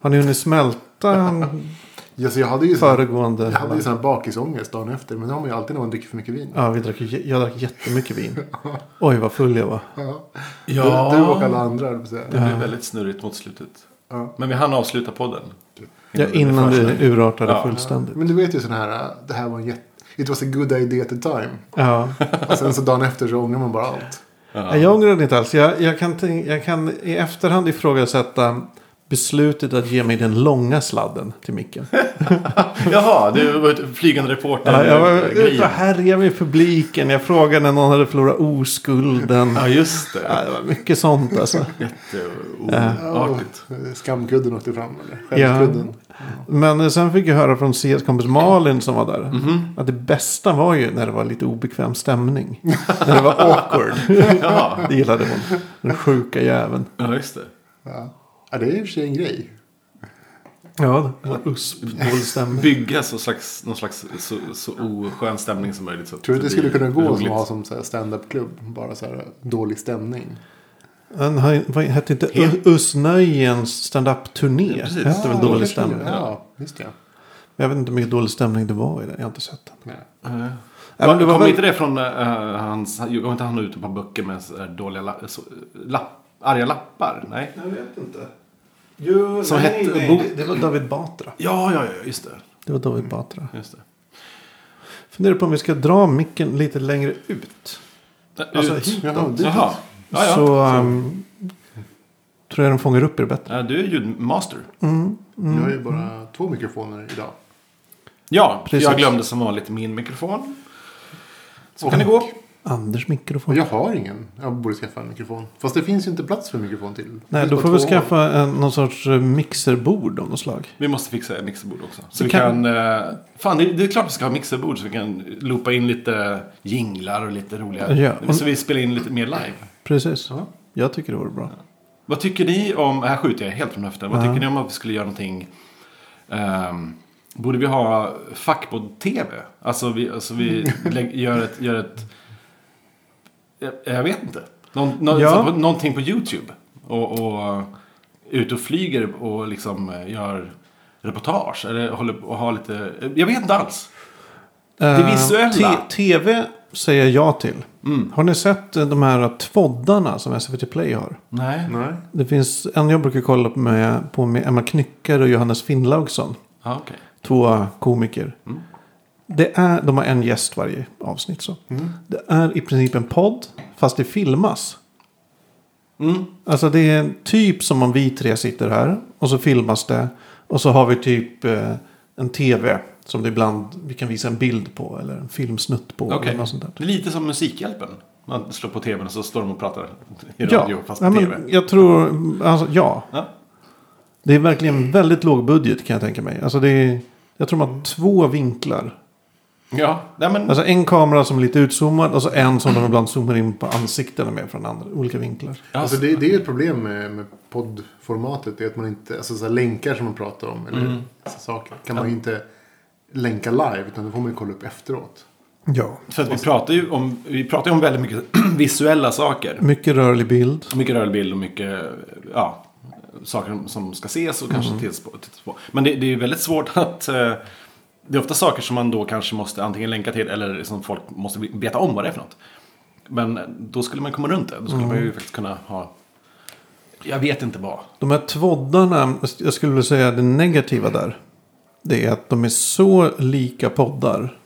Har ni hunnit smälta så jag hade ju föregående? jag hade ju sån här bakisångest dagen efter. Men det har man ju alltid när man dricker för mycket vin. Ja, vi drack, jag drack jättemycket vin. Oj, vad full jag var. Ja. Ja. Du, du och alla andra. Det blev väldigt snurrigt mot slutet. Ja. Men vi hann avsluta podden. Ja, innan det det urartade Ja. fullständigt. Men du vet ju sån här, det här var en jätte... It was a good idea at the time. Ja. Och sen så dagen efter så ångrar man bara allt. Ja. Jag ångrar det inte alls. Jag, jag, kan jag kan i efterhand ifrågasätta beslutet att ge mig den långa sladden till micken. Jaha, det var flygande reporter. Ja, jag var ute och härjade med publiken. Jag frågade när någon hade förlorat oskulden. Ja, just det. Ja, det var mycket sånt alltså. Jätteoartigt. Ja, Skamkudden åkte fram, eller? Skämskudden. Men sen fick jag höra från CS kompis Malin som var där. Mhm. Att det bästa var ju när det var lite obekväm stämning. när det var awkward. Jaha. Det gillade hon. Den sjuka jäveln. Ja, just det. Ja. Ja, det är i och för sig en grej. Ja, det var usp. Dålig stämning. Bygga så slags, någon slags så, så oskön stämning som möjligt. Så Tror du att det skulle kunna gå som roligt. att ha som stand-up-klubb? Bara så här dålig stämning. Den hette inte Helt- Usnöjens stand-up-turné? Ja, precis. hette väl Ja, dålig det stämning. tror jag. Ja, just det. Jag vet inte hur mycket dålig stämning det var i den. Jag har inte sett den. Nej. Men det var kom väl- inte det från uh, hans... Var inte han ute på böcker med dåliga la, så, lapp, arga lappar? Nej. Jag vet inte. Jo, Som nej, hette- nej, det, det var David Batra. Ja, ja, ja, just det. Det var David Batra. Just det. Funderar på om vi ska dra micken lite längre ut. Alltså, Ut. hitåt. Jaha, det- Jaha. Ja, ja. Så um, tror jag de fångar upp er bättre. Ja, du är ljudmaster. Mm. Jag har ju bara två mikrofoner idag. Ja, Precis. jag glömde som vanligt min mikrofon. Så kan det gå. Anders Och mikrofon. jag har ingen. Jag borde skaffa en mikrofon. Fast det finns ju inte plats för en mikrofon till. Nej, då får vi skaffa en, någon sorts eh, mixerbord av något slag. Vi måste fixa ett mixerbord också. Så Så vi kan- kan... eh, fan, det, det är klart vi ska ha mixerbord så vi kan loopa in lite jinglar och lite roliga... Ja. Så vi spelar in lite mer live. Precis. Ja. Jag tycker det vore bra. Vad tycker ni om... Här skjuter jag helt från höften. Vad Ja. tycker ni om att vi skulle göra någonting... ehm, borde vi ha fackpodd-tv? Alltså vi, alltså vi gör ett... Gör ett jag, jag vet inte. Någon, nå, Ja. så på, någonting på YouTube. Och, och ut och flyger och liksom eh, gör reportage. Eller håller och har lite... Jag vet inte alls. Det visuella. Eh, Tv säger jag ja till. Mm. Har ni sett eh, de här tvoddarna som SVT Play har? Nej. Nej. Det finns en jag brukar kolla på med, på med Emma Knyckare och Johannes Finnlaugsson. Ja, okej. Två komiker. Mm. Det är, de har en gäst varje avsnitt. Så. Det är i princip en podd fast det filmas. Mm. Alltså det är typ som om vi tre sitter här och så filmas det. Och så har vi typ eh, en tv som det ibland vi kan visa en bild på eller en filmsnutt på. Okej. Eller något sånt där. Det är lite som Musikhjälpen. Man slår på tvn och så står de och pratar i Ja, radio fast på ja, tv. men jag tror, alltså ja. Ja. Det är verkligen väldigt låg budget kan jag tänka mig. Alltså det är, jag tror man har två vinklar. Ja, nej men... Alltså en kamera som är lite utzoomad och så en som de ibland zoomar in på ansiktena med från andra, olika vinklar. Alltså det, det är ett problem med, med poddformatet. Det är att man inte, alltså så här länkar som man pratar om. Eller Mm. så saker. Kan man ju inte länka live. Utan det får man ju kolla upp efteråt. Ja. För att vi pratar ju om, vi pratar ju om väldigt mycket visuella saker. Mycket rörlig bild. Mycket rörlig bild och mycket, ja, saker som ska ses och kanske på. tittas på. Men det, det är ju väldigt svårt att, eh, det är ofta saker som man då kanske måste antingen länka till eller som folk måste veta om vad det är för något. Men då skulle man komma runt det. Då skulle man ju faktiskt kunna ha, jag vet inte vad. De här tvoddarna, jag skulle vilja säga det negativa där. Det är att de är så lika poddar.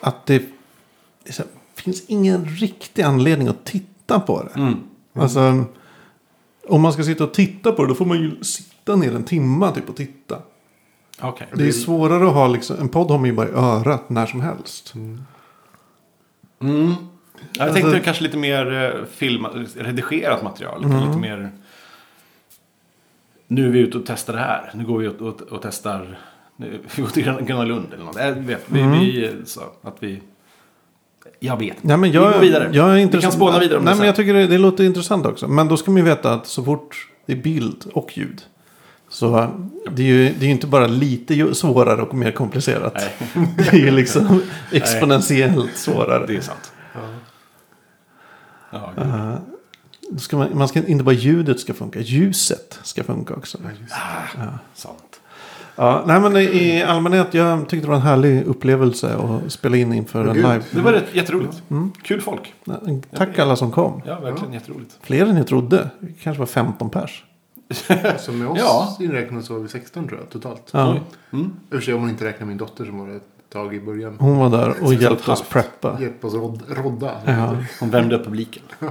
Att det, det här, finns ingen riktig anledning att titta på det. Mm. Alltså, om man ska sitta och titta på det då får man ju sitta ner en timma typ och titta. Okej. Det är svårare att ha liksom, en podd har man ju bara i örat när som helst. Mm. Jag Alltså- tänkte kanske lite mer eh, film, redigerat material. Lite, lite mer... Nu är vi ute och testar det här. Nu går vi ut och, och testar... Nu, vi går till Gröna Lund eller något. Jag vet, vi, vi, så, att vi... Jag vet. Nej, men jag, vi går vidare. Jag är vi kan spåna vidare om Nej, det men jag sen. tycker det, det låter intressant också. Men då ska man ju veta att så fort det är bild och ljud. Så det är ju det är inte bara lite svårare och mer komplicerat. Nej, Det är ju liksom exponentiellt svårare. det är sant. Ja, Uh, då ska man, man ska inte bara ljudet ska funka, ljuset ska funka också. Ja, just det. Sant. Ja, nej men i allmänhet, jag tyckte det var en härlig upplevelse att spela in inför en live. Det var rätt, jätteroligt. Kul folk. Tack alla som kom. Ja, verkligen jätteroligt. Fler än jag trodde. Det kanske var 15 pers. Så med oss Ja. inräknat så var vi 16 tror jag totalt. Ja. Mm. I och för sig om man inte räknar min dotter som var ett tag i början. hon var där och hjälpte oss preppa. Hjälp oss rod, rodda. Ja. Hon värmde upp publiken.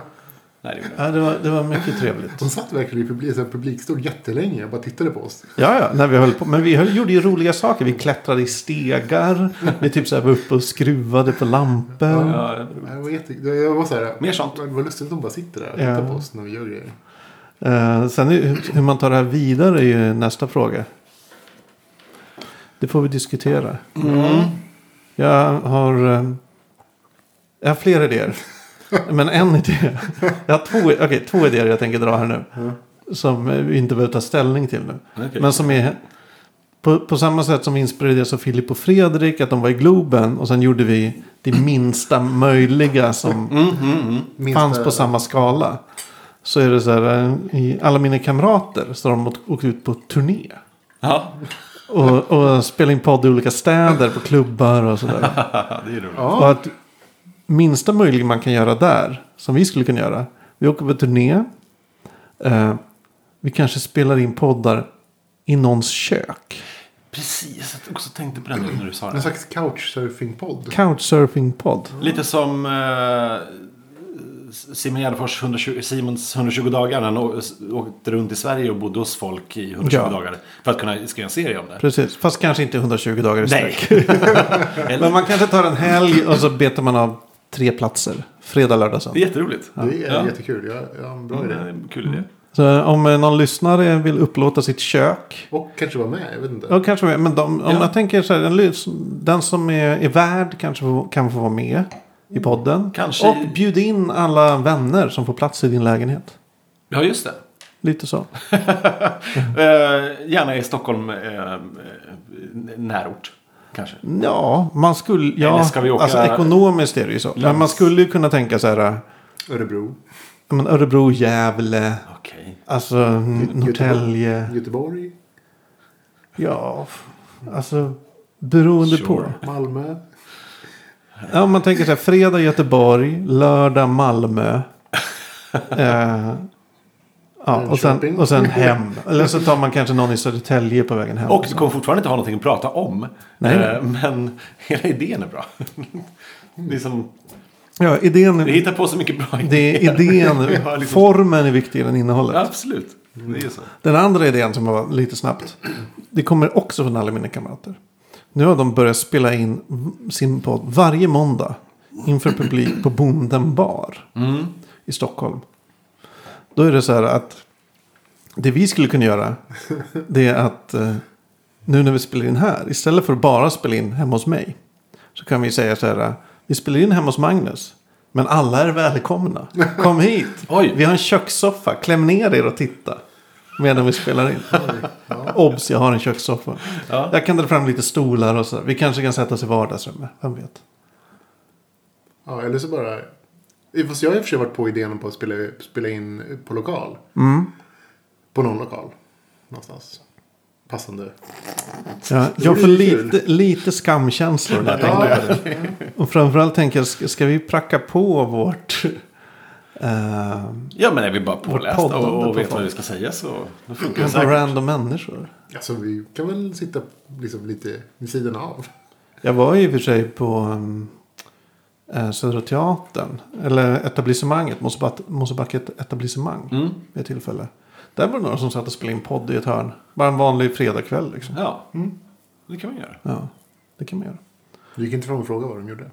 Nej, det. Ja, det, var, det var mycket trevligt. Hon satt verkligen i publik, så publikstol jättelänge och bara tittade på oss. Ja, ja, när vi höll på. Men vi höll, gjorde ju roliga saker. Vi klättrade i stegar. Vi typ så här var uppe och skruvade på lampor. Ja, roligt. Det var jätte, det- jag var så här, Mer sånt. Det var lustigt att de bara sitter där och Ja. tittar på oss när vi gör grejer. Eh, sen är- hur man tar det här vidare är ju nästa fråga. Det får vi diskutera. Jag har, eh, jag har fler idéer. Men en idé. Jag har två, okej, två idéer jag tänker dra här nu. Som eh, vi inte behöver ta ställning till nu. Okej. Men som är på, på samma sätt som vi inspirerades av Filip och Fredrik. Att de var i Globen. Och sen gjorde vi det minsta möjliga som Mm, mm, mm. Minsta- fanns på samma skala. Så är det så här. eh, I alla mina kamrater så har de åkt- ut på turné. Ja, Och, och spelat in podd i olika städer på klubbar och sådär. det är roligt. Och att minsta möjliga man kan göra där. Som vi skulle kunna göra. Vi åker på turné. Eh, vi kanske spelar in poddar i någons kök. Precis, jag också tänkte på nu när du sa det. slags couchsurfing-podd. Couchsurfing-podd. Lite som eh, Simon Gärdenfors 120, Simons 120 dagar. Han åkte runt i Sverige och bodde hos folk i 120 Ja. dagar. För att kunna skriva en serie om det. Precis. Fast kanske inte 120 dagar i Nej. sträck. Men man kanske tar en helg och så betar man av tre platser. Fredag, lördag, det är söndag. jätteroligt. Det är Ja. jättekul. Jag, jag har en bra Ja, det idé. kul idé. Så om eh, någon lyssnare vill upplåta sitt kök. Och kanske vara med. Jag vet inte. Ja, kanske med. Men de, om Ja. jag tänker så här. Den, den som är, är värd kanske kan få vara med i podden. Kanske- Och bjud in alla vänner som får plats i din lägenhet. Ja, just det. Lite så. Eh, gärna i Stockholm eh, eh, närort. Kanske. Ja, man skulle... Ja, Eller ska vi åka- Alltså ekonomiskt är det ju så. Men man skulle ju kunna tänka så här. Örebro. ja, Men Örebro, Gävle. Okej. Alltså Norrtälje. Göteborg. Ja, alltså beroende Sure. på. Malmö. Ja, om man tänker så här, fredag Göteborg, lördag Malmö. eh, ja, och, sen, och sen hem. Eller så tar man kanske någon i Södertälje på vägen hem. Och du kommer fortfarande inte ha någonting att prata om. Nej. Eh, men hela idén är bra. Det är som, ja, idén, vi hittar på så mycket bra det är idén. Liksom- Formen är viktigare än innehållet. Absolut. Det är så. Den andra idén som var lite snabbt. Det kommer också från alla mina kamrater. Nu har de börjat spela in sin podd varje måndag. Inför publik på Bonden bar. Mm. I Stockholm. Då är det så här att. Det vi skulle kunna göra. Det är att. eh, Nu när vi spelar in här. Istället för att bara spela in hemma hos mig. Så kan vi säga så här. eh, Vi spelar in hemma hos Magnus. Men alla är välkomna. Kom hit. Vi har en kökssoffa. Kläm ner er och titta. Medan vi spelar in. Obs, jag har en kökssoffa. Ja. Jag kan dra fram lite stolar och så. Vi kanske kan sätta oss i vardagsrummet. Vem vet. Ja, eller så bara... Fast jag har i och för sig varit på idén på att spela, spela in på lokal. Mm. På någon lokal. Någonstans. Passande. Ja, jag får lite, lite skamkänslor jag Ja. det. Och framförallt tänker jag, ska, ska vi pracka på vårt... eh, Ja, men är vi bara pålästa och, och på vet vad folk. vi ska säga så då funkar det på säkert. random människor. Alltså vi kan väl sitta liksom lite vid sidan av. Jag var ju i och för sig på um, eh, Södra Teatern. Eller etablissemanget. Mosebacke- etablissemang. Mm. Vid ett tillfälle. Där var det några som satt och spelade in podd i ett hörn. Bara en vanlig fredagkväll liksom. Ja, det kan man göra. Ja, det kan man göra. Du gick inte fram och frågade vad de gjorde.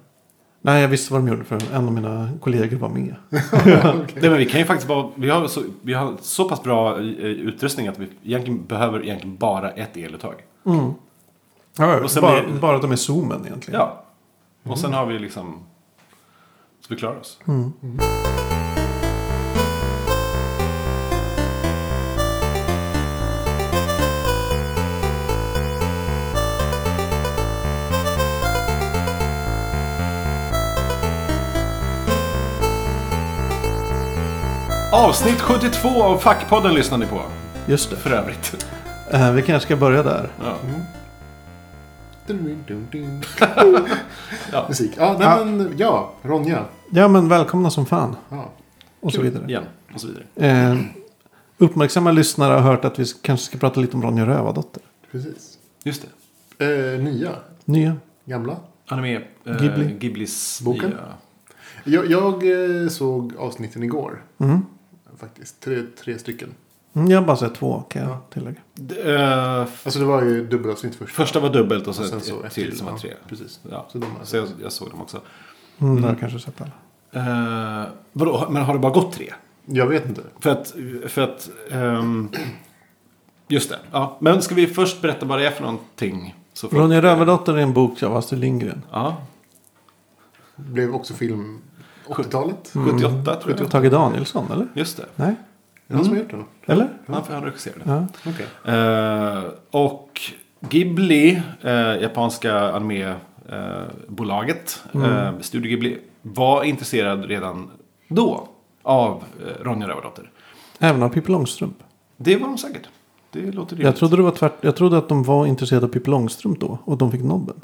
Nej, jag visste vad de gjorde för en av mina kollegor var med. Nej, men vi kan ju faktiskt bara, vi har så, vi har så pass bra eh, utrustning att vi egentligen behöver egentligen bara ett eluttag. Ja, Och sen bara, blir- bara att de är zoomen egentligen. Ja. Och sen har vi liksom, så vi klarar oss. Avsnitt 72 av Fackpodden lyssnar ni på. Just det. För övrigt. Eh, vi kanske ska börja där. Ja. Dun. Ja. Musik. Ja, nej, Ja. men ja, Ronja. Ja, men välkomna som fan. Ja. Och så vidare. Igen. Och så vidare. Eh, uppmärksamma lyssnare har hört att vi kanske ska prata lite om Ronja Rövardotter. Precis. Just det. Eh, nya. Nya. Gamla. Anime. Eh, Ghibli. Ghiblis Boken? nya- Jag, jag eh, såg avsnitten igår. Mm. Faktiskt. Tre, tre stycken. Mm, Jag har bara sett två kan jag Ja. tillägga. F- Alltså det var ju dubbelavsnitt först. första var dubbelt och så Och sen ett, så ett till som var ja, tre. precis. Ja. Så de har jag Så jag, jag såg dem också. Mm, Det har Mm. jag kanske sett alla. Eh, vadå, men har det bara gått tre? Jag vet inte. För att, för att ehm, just det. Ja. Men ska vi först berätta vad det är för någonting? Så Ronja Rövardotter är en bok av Astrid Lindgren. Ja, Blev också film 80-talet. Mm. 78 tror jag. Tage Danielsson, eller? Just det. Nej? Är det någon som har gjort den? Eller? Han, han regisserade. Ja. Okej. Eh, och Ghibli, eh, japanska animebolaget, eh, Studio Ghibli, var intresserad redan då av eh, Ronja Rövardotter. Även av Pippi Långstrump. Det var de säkert. Det låter rimligt. Jag trodde, det var tvärt, jag trodde att de var intresserade av Pippi Långstrump då. Och de fick nobben.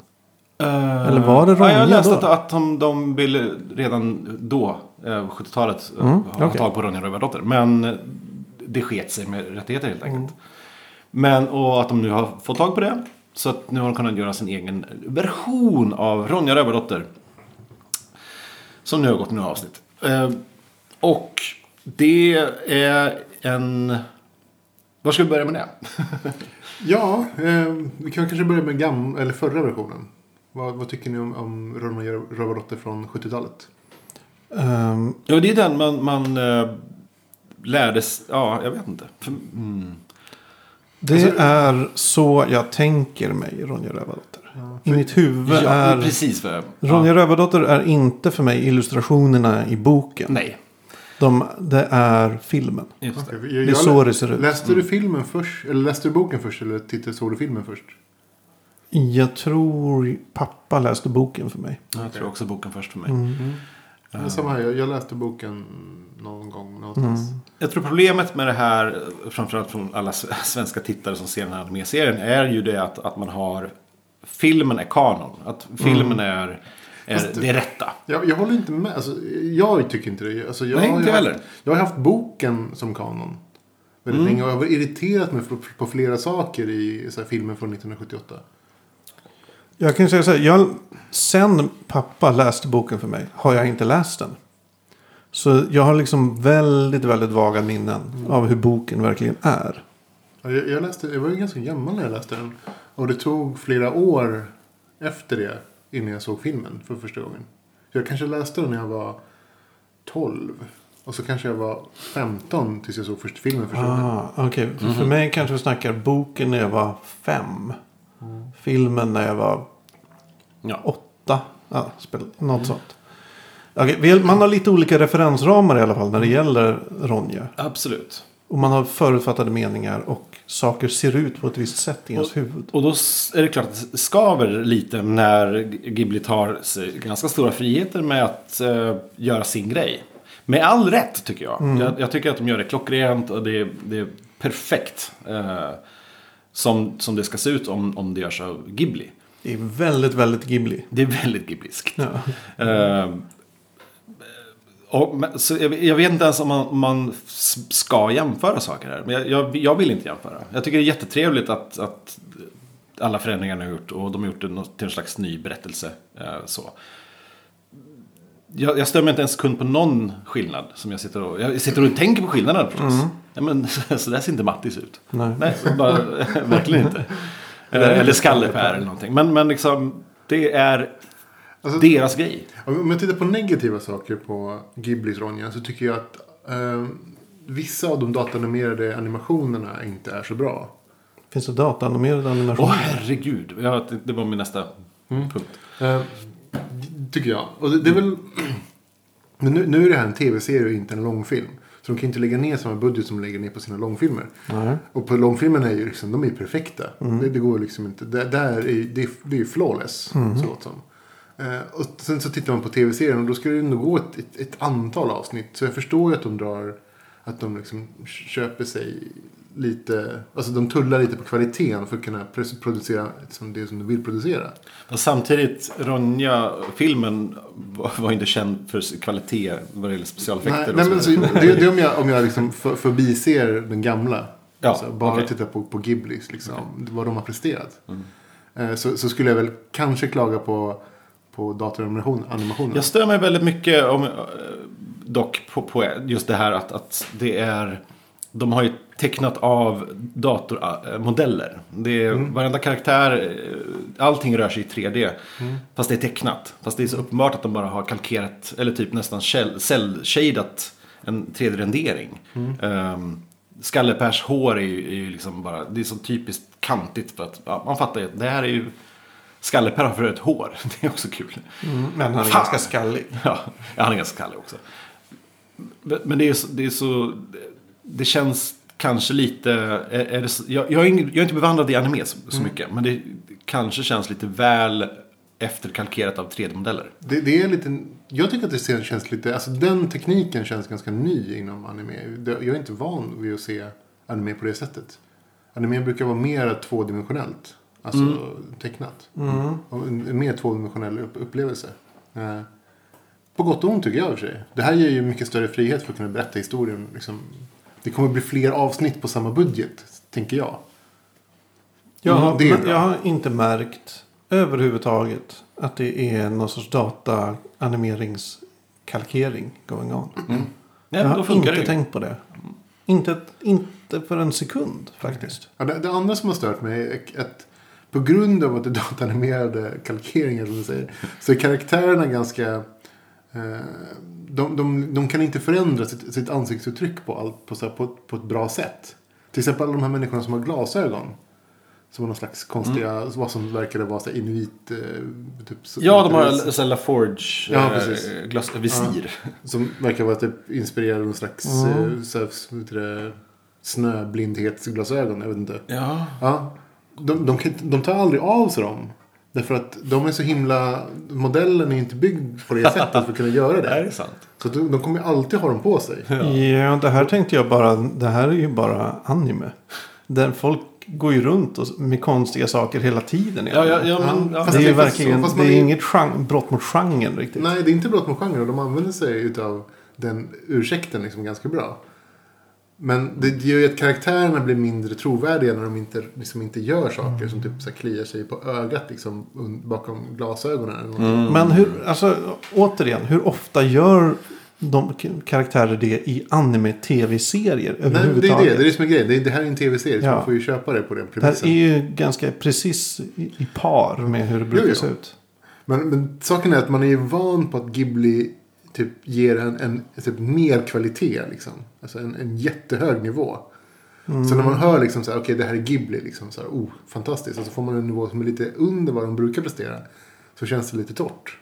Eh, Eller var det ja, Jag Ronja läste då? att, att de, de ville redan då, eh, 70-talet, eh, Mm, ha tag på Ronja Rövardotter. Men eh, det sket sig med rättigheter helt enkelt. Mm. Men, och att de nu har fått tag på det. Så att nu har de kunnat göra sin egen version av Ronja Rövardotter. Som nu har gått några avsnitt. Eh, och det är en... Var ska vi börja med det? Ja, eh, vi kan kanske börja med gam eller förra versionen. Vad, vad tycker ni om, om Ronja Rövardotter från 70-talet? Ehm, Ja, det är den man, man eh, lärdes... Ja, jag vet inte. För, mm. det Alltså- är så jag tänker mig Ronja Rövardotter. I mitt huvud Ja, är... precis för... Ronja ja. Rövardotter är inte för mig illustrationerna i boken. Nej, De, det är filmen. just det. Okej, Det är jag- så det ser ut. Läste du filmen först? Eller läste du boken först? Eller tittade, såg du filmen först? Jag tror pappa läste boken för mig. Jag tror också boken först för mig. Mm. Ja, samma här, jag, jag läste boken någon gång någonstans. Mm. Jag tror problemet med det här, framförallt från alla svenska tittare som ser den här animeserien, är ju det att, att man har... Filmen är kanon. Att filmen är, är Fast- det rätta. Jag, jag håller inte med. Alltså, jag tycker inte det. Alltså, jag, Nej, har inte ju heller. haft, jag har haft boken som kanon. Väldigt Mm. länge. Och jag har irriterat mig på, på flera saker i så här, filmen från 1978. Jag kan säga så här. Jag, sen pappa läste boken för mig har jag inte läst den. Så jag har liksom väldigt, väldigt vaga minnen av hur boken verkligen är. Ja, Jag, jag, läste, jag var ju ganska gammal när jag läste den. Och det tog flera år efter det innan jag såg filmen för första gången. Jag kanske läste den när jag var 12. Och så kanske jag var 15 tills jag såg första filmen första gången. Ah, Okej, För- för mig kanske vi snackar boken när jag var fem. Filmen när jag var Ja. åtta. Ja, spel, något sånt. Okej, vi- man har lite olika referensramar i alla fall när det gäller Ronja. Absolut. Och man har förutfattade meningar och saker ser ut på ett visst sätt i ens huvud. Och då är det klart att det skaver lite när Ghibli tar sig ganska stora friheter med att eh, göra sin grej. Med all rätt tycker jag. jag. Jag tycker att de gör det klockrent och det är, det är perfekt. Eh, som, som det ska se ut om, om det görs av Ghibli. Det är väldigt, väldigt Ghibli. Det är väldigt Ghibliskt. Ja. Eh, och, så jag, jag vet inte ens om man, man ska jämföra saker här. Men jag, jag, jag vill inte jämföra. Jag tycker det är jättetrevligt att, att alla förändringar har gjort. Och de har gjort det till en slags ny berättelse. eh, så. Jag, jag mig inte en sekund på någon skillnad. Som jag sitter och, jag sitter och tänker på skillnaden förstås. Ja, men, så där ser inte Mattis ut. Nej. Nej, bara, verkligen inte. Eller, eller Skallepär eller någonting. Men, men liksom, det är Alltså, deras grej. Om jag tittar på negativa saker på Ghiblis Ronja så tycker jag att eh, vissa av de datanimerade animationerna inte är så bra. Finns det dataanimerade animationer? Åh herregud. Ja, det, det var min nästa punkt. Eh, tycker jag. Och det, det är väl... Men nu, nu är det här en tv-serie och inte en långfilm. Så de kan inte lägga ner samma budget som de lägger ner på sina långfilmer. Nej. Och på långfilmerna är ju liksom, de är ju perfekta. Det, det går liksom inte. Det, där är, ju- det, det är ju flawless. Så gott som. Eh, och sen så tittar man på tv-serien och då ska det nog gå ett, ett, ett antal avsnitt. Så jag förstår ju att de drar att de liksom köper sig lite, alltså de tullar lite på kvaliteten för att kunna producera liksom det som de vill producera. Och samtidigt, Ronja-filmen var var inte känd för kvalitet vad det gäller specialeffekter. Nej, nej, så men det, det är om jag, om jag liksom för, förbiser den gamla. Ja, alltså, bara okej. tittar på, på Ghiblis, liksom, vad de har presterat. Eh, Så, så skulle jag väl kanske klaga på, på datoranimationen. animationen. Jag stör mig väldigt mycket om, eh, dock på, på just det här att, att det är... De har ju tecknat av datormodeller. Det är varenda karaktär, eh, allting rör sig i 3D. Fast det är tecknat. Fast det är så uppenbart att de bara har kalkerat, eller typ nästan cell-shadat en 3D-rendering. Um, Skallepärs hår är ju, är ju liksom bara, det är så typiskt kantigt för att ja, man fattar ju att det här är ju Skallepär har för ett hår. Det är också kul. Men han är Fan. ganska skallig. Ja, han är ganska skallig också. Men- Men det är, så, det är så... Det känns kanske lite... Är, är det, jag, jag, är ing, jag är inte bevandrad i anime så, så mycket. Men det kanske känns lite väl efterkalkerat av 3D-modeller. Det, det är lite, jag tycker att det ser- känns lite, alltså den tekniken känns ganska ny inom anime. Jag är inte van vid att se anime på det sättet. Anime brukar vara mer tvådimensionellt. Alltså tecknat. Och en, en mer tvådimensionell upp, upplevelse. Eh, på gott och ont tycker jag i och för sig. Det här ger ju mycket större frihet för att kunna berätta historien. Liksom. Det kommer bli fler avsnitt på samma budget, tänker jag. Jag har, Mm, jag har inte märkt överhuvudtaget att det är någon sorts data-animeringskalkering going on. Ja, jag då har funkar inte det tänkt på det. Inte, inte för en sekund faktiskt. Ja, det, det andra som har stört mig är att på grund av att det är datanimerade kalkeringar som du säger. Så är karaktärerna ganska... Eh, de, de, de kan inte förändra sitt, sitt ansiktsuttryck på, allt, på, så här, på, på ett bra sätt. Till exempel alla de här människorna som har glasögon. Som har någon slags konstiga, vad som verkade vara så inuit... Eh, typ, Ja, de har så LaForge Ja, eh, precis. glas, visir. Som verkar vara typ inspirerad av någon slags Mm. eh, så här, det, snöblindhetsglasögon. Jag vet inte. Ja. Ja, de, de, kan, de tar aldrig av sig dem. Därför att de är så himla... Modellen är inte byggd på det sättet för att kunna göra Det det. är sant. Så de, de kommer alltid ha dem på sig. Ja. det här tänkte jag bara. Det här är ju bara anime. Där folk går ju runt och, med konstiga saker hela tiden. Ja, ja, ja, men, Ja, ja. fast det är ju verkligen så, det är är- inget genre, brott mot genren riktigt. Nej, det är inte brott mot genren. och De använder sig utav den ursäkten liksom ganska bra. Men det gör ju att karaktärerna blir mindre trovärdiga när de inte, liksom inte gör saker som typ så här kliar sig på ögat liksom, bakom glasögonen. någonting. Men hur, alltså återigen, hur ofta gör de karaktärer det i anime-tv-serier Nej, det är överhuvudtaget? det. Det är det som är grejen. Det, är, det här är en tv-serie så Ja. man får ju köpa det på den Det här premissen. är ju ganska precis i, i par med hur det brukar Jo, jo. se ut. Men, men saken är att man är ju van på att Ghibli typ ger en, en typ mer kvalitet. Liksom. Alltså en, en jättehög nivå. Så när man hör liksom så här, okej det här är Ghibli, liksom så här, oh, fantastiskt. Och så får man en nivå som är lite under vad de brukar prestera. Så känns det lite torrt.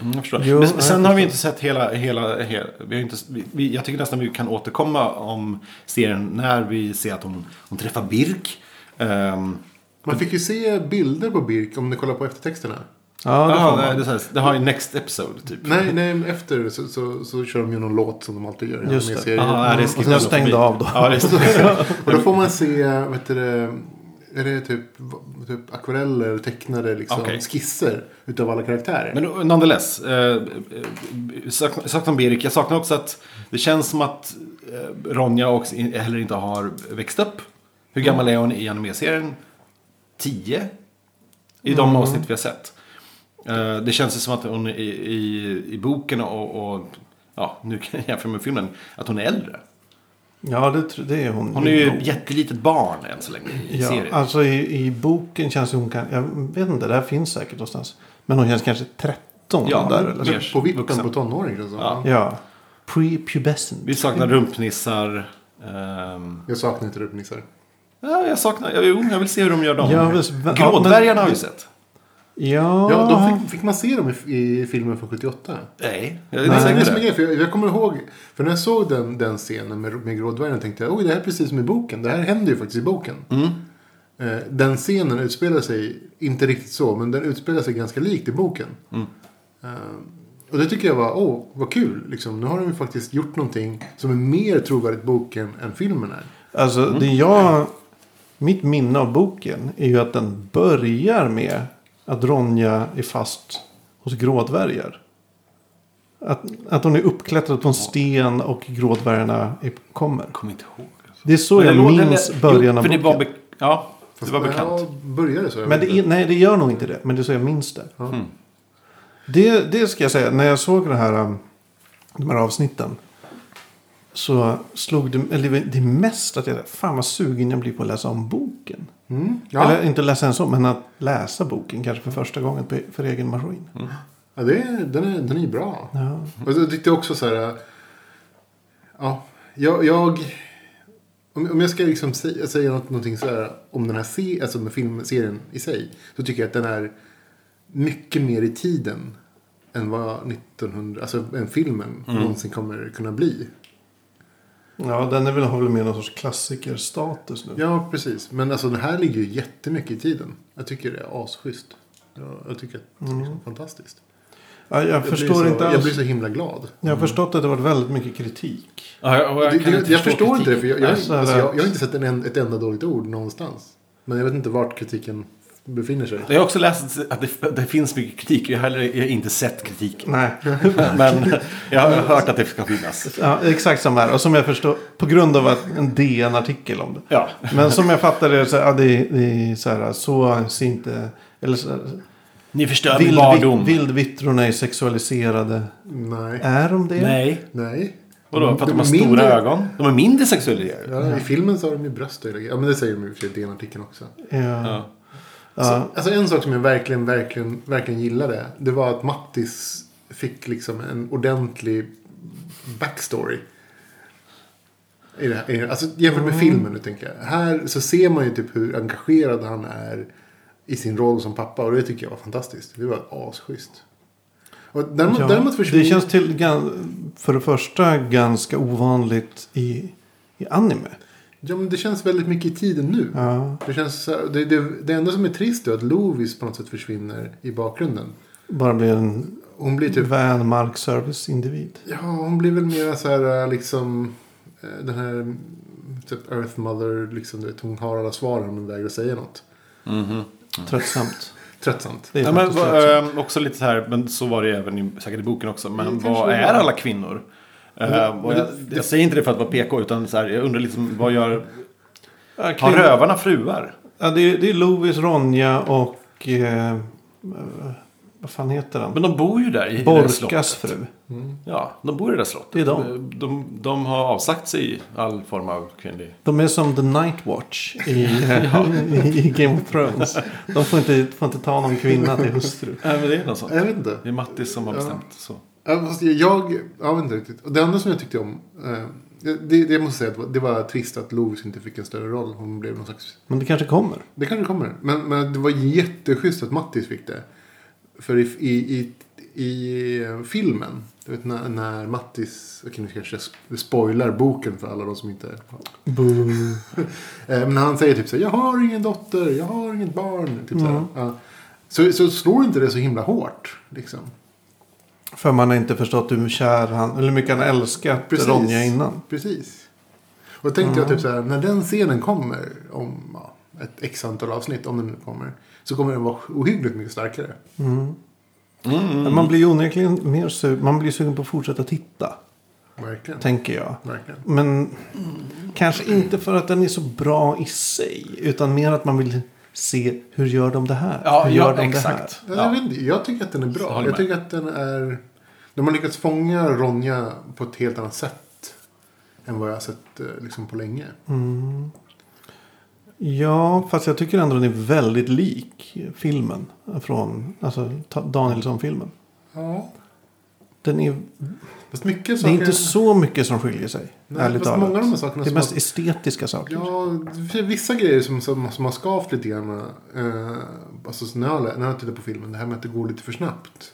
Mm, jag förstår. Jo, Men jag sen har vi inte sett hela... hela, hela vi har inte, vi- jag tycker nästan vi kan återkomma om serien när vi ser att hon, hon träffar Birk. Ehm, Man fick ju se bilder på Birk om ni kollar på eftertexterna. Ja, det ja, får det, det, här, det har ju Next Episode typ. Nej, nej, men efter så, så, så kör de ju någon låt som de alltid gör. i Just det. animeserier. Aha, nej, det Och sen stängde av då. Ja, det Och då får man se, vet du, det, är det typ, typ akvareller, tecknade liksom, Okej. skisser utav alla karaktärer. Men nonetheless. Eh, eh, sak- saknar Birk. Jag saknar också att det känns som att eh, Ronja också heller inte har växt upp. Hur gammal är hon i animeserien? 10? I de avsnitt vi har sett. Eh, det känns ju som att hon i, i, i boken och, och ja, nu kan jag jämföra med filmen, att hon är äldre. Ja, det, det är hon. Hon är ju ett jättelitet barn än så länge i Ja, serien. alltså i, i boken känns hon kan... Jag vet inte, det här finns säkert någonstans. Men hon känns kanske 13 Ja, där eller mer- på vippen på tonåring. Alltså. Ja. Ja. Pre-pubescent. Vi saknar rumpnissar. ehm, Jag saknar inte rubbnissar. ja, jag saknar, ja, jo, jag vill se hur de gör dem. Ja, Grådvärgarna har vi sett. Ja. Ja, de fick, fick man se dem i, i filmen från 78? Nej, jag är inte det är det säker som är det. grejen. För jag, jag kommer ihåg, för när jag såg den, den scenen med, med grådvärgen tänkte jag oj det här är precis som i boken. Det här händer ju faktiskt i boken. Mm. Eh, den scenen utspelar sig, inte riktigt så, men den utspelar sig ganska likt i boken. Mm. Eh, Och det tycker jag var, åh, vad kul. Liksom. Nu har de ju faktiskt gjort någonting som är mer trovärdigt boken än filmen är. Alltså det jag... Mitt minne av boken är ju att den börjar med att Ronja är fast hos grådvärgar. Att, att hon är uppklättrad på en sten och grådvärgarna är, kommer. Kommer inte ihåg. Alltså. Det är så Men jag det minns det- början av boken. Ja, det var bekant. Ja, började så. jag Men det nej, det gör nog inte det. Men det är så jag minns det. Mm. Det, det ska jag säga. När jag såg det här, um, de här avsnitten. Så slog det, eller det- mest att jag, fan vad sugen jag blir på att läsa om boken. Mm. Ja. Eller inte läsa en så, men att läsa boken kanske för första gången på, för egen maskin. Ja, det är, den, är, den är bra. Ja. Och jag tyckte också så här. Ja, jag... jag om, om jag ska liksom säga, säga något, någonting så här om den här se, alltså med filmserien i sig. Så tycker jag att den är mycket mer i tiden. Än vad 1900, alltså en filmen någonsin kommer kunna bli. Ja, den är väl, har väl mer någon sorts klassikerstatus nu. Ja, precis. Men alltså den här ligger ju jättemycket i tiden. Jag tycker det är asschysst. Jag, jag tycker att det är liksom fantastiskt. Ja, jag, Jag förstår blir så, inte Jag alls. blir så himla glad. Jag har förstått att det har varit väldigt mycket kritik. Ja, jag, jag, Det, inte jag förstår inte det, kritik. för jag, jag, Alltså, alltså, jag, jag har inte sett en, ett enda dåligt ord någonstans. Men jag vet inte vart kritiken befinner sig. Jag har också läst att det, det finns mycket kritik. Jag har heller jag har inte sett kritik. Nej, Men jag har hört att det ska finnas. ja, exakt som här. Och som jag förstår, på grund av en DN-artikel om det. Ja. Men som jag fattar det, så, ja, det, det är så här, så ser inte... Eller så, Ni förstör min vild, barndom. vildvittrorna är sexualiserade. Nej. Är de det? Nej. Nej. Vadå? För att de är har stora mindre- ögon? De är mindre sexualiserade. Ja, I filmen så har de ju bröst och. Ja, men det säger de ju i och för sig i DN-artikeln också. Ja. Ja. Ja. Alltså en sak som jag verkligen, verkligen, verkligen gillade. Det var att Mattis fick liksom en ordentlig backstory. I det här, i alltså jämfört med filmen nu tänker jag. Här så ser man ju typ hur engagerad han är i sin roll som pappa. Och det tycker jag var fantastiskt. Det var asschysst. Och däremot, Ja, däremot försvinner... det känns till, för det första ganska ovanligt i, i anime. Ja men det känns väldigt mycket i tiden nu. Ja, Det, känns, så här- det, det, det enda som är trist är att Lovis på något sätt försvinner i bakgrunden. bara blir en Hon blir typ vän markservice-individ. Ja, hon blir väl mer så här liksom eh, den här mm, typ Earth Mother, liksom, du vet, hon har alla svaren men vägrar säga något. Mhm. Tröttsamt. Tröttsamt. Det är Ja, men, tröttsamt. ehm, också lite så här, men så var det även i, säkert i boken också. Men Mm, vad är alla kvinnor? Och men jag, jag säger inte det för att vara PK, utan så här, jag undrar liksom, vad gör... Har rövarna fruar? Ja, det, är, det är Lovis, Ronja och... Eh, vad fan heter han? Men de bor ju där i det där Borkas slottet. fru. Ja, de bor i det där slottet. Det är de. De, de har avsagt sig all form av kvinnlig... De är som The Night Watch i, eh, i Game of Thrones. De får inte, får inte ta någon kvinna till hustru. Nej, men det är något sånt. Jag vet inte. Det är Mattis som har Ja. bestämt så. Ja, fast Jag, jag vet inte riktigt. Och det enda som jag tyckte om. Eh, det, det, måste jag säga att det var trist att Lovis inte fick en större roll. Hon blev någon slags. Men det kanske kommer. Det kanske kommer. Men, men det var jätteschysst att Mattis fick det. För i, i, i, i eh, filmen. Du vet när, när Mattis. Okej nu kanske jag spoilar boken för alla de som inte. Boo. Eh, Men han säger typ så här, jag har ingen dotter, jag har inget barn. Typ så, här. Mm. Ja. Så, så slår inte det så himla hårt. Liksom. För man har inte förstått hur kär han, eller hur mycket han älskat Precis. Ronja innan. Precis. Och då tänkte jag typ så här, när den scenen kommer om ja, ett x antal avsnitt, om den nu kommer. Så kommer den vara ohyggligt mycket starkare. Mm. Mm, Men man blir ju onekligen mer sugen, man blir sugen på att fortsätta titta. Verkligen. Tänker jag. Verkligen. Men kanske inte för att den är så bra i sig. Utan mer att man vill se hur gör de det här? Ja, hur ja gör de exakt. Ja. Ja. Jag, vet inte, jag tycker att den är Jag bra. Jag med. tycker att den är... De har lyckats fånga Ronja på ett helt annat sätt. Än vad jag har sett eh, liksom, på länge. Det här? Mm. Ja, fast jag tycker ändå den är väldigt lik filmen. Från alltså, Danielsson-filmen. Ja. Den är, Fast mycket det är saker... inte så mycket som skiljer sig. Nej, ärligt talat. många av de här sakerna det är mest har- estetiska saker. Ja, vissa grejer som, som, som har skavt lite grann. Eh, alltså när jag, när jag tittar på filmen. Det här med att det går lite för snabbt.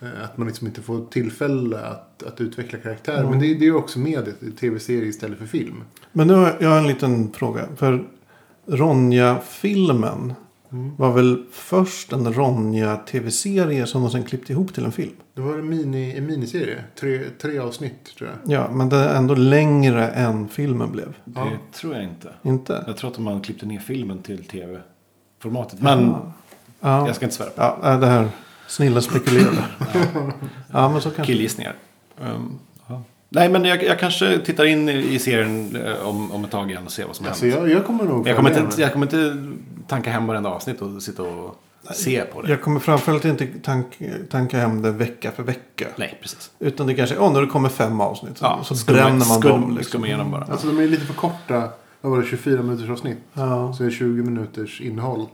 Eh, att man liksom inte får tillfälle att, att utveckla karaktär. Mm. Men det, det är ju också med det. Tv-serie istället för film. Men nu har jag en liten fråga. För Ronja-filmen var väl först en Ronja-tv-serie som de sen klippte ihop till en film. Det var en, mini, en miniserie. Tre, tre avsnitt tror jag. Ja, men det är ändå längre än filmen blev. Det Ja. tror jag inte. Inte? Jag tror att man klippte ner filmen till tv-formatet. Men Ja, jag ska inte svära på ja nej, det här snilla spekulerar. ja, men så kanske. killgissningar. Um, ja. Nej, men jag, jag kanske tittar in i, serien eh, om, om ett tag igen och ser vad som Alltså händer. jag, jag kommer nog Jag kommer, inte, jag kommer inte tanka hem varenda avsnitt och sitta och se på det. Jag kommer framförallt inte tank, tanka hem det vecka för vecka. Nej, precis. Utan det kanske är, åh, när det kommer fem avsnitt. Så, så bränner man skum, dem. Liksom. Igenom bara. Alltså de är lite för korta. Vad var det? 24 minuters avsnitt. Ja. Så är det 20 minuters innehåll.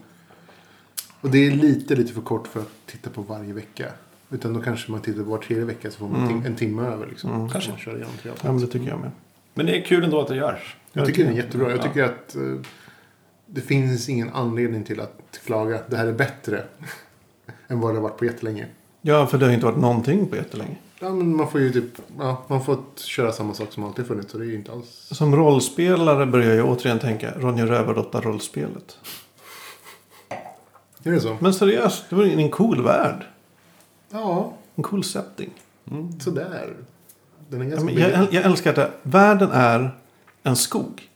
Och det är lite, lite för kort för att titta på varje vecka. Utan då kanske man tittar på var tredje vecka så får man en tim- en timme över. Liksom. Kanske. Man kör igenom tre ja, men det tycker jag med. Men det är kul ändå att det görs. Jag tycker den är jättebra. Jag tycker att eh, det finns ingen anledning till att klaga. Det här är bättre än vad det har varit på jättelänge. Ja, för det har inte varit någonting på jättelänge. Ja, men man får ju typ, ja, man får köra samma sak som alltid funnits. Så det är ju inte alls... Som rollspelare börjar jag återigen tänka Ronja Rövardotter-rollspelet. Är det så? Men seriöst, det var en cool värld. Ja, En cool setting. sådär. Den är Ja, ganska men jag, jag älskar att det. Världen är en skog.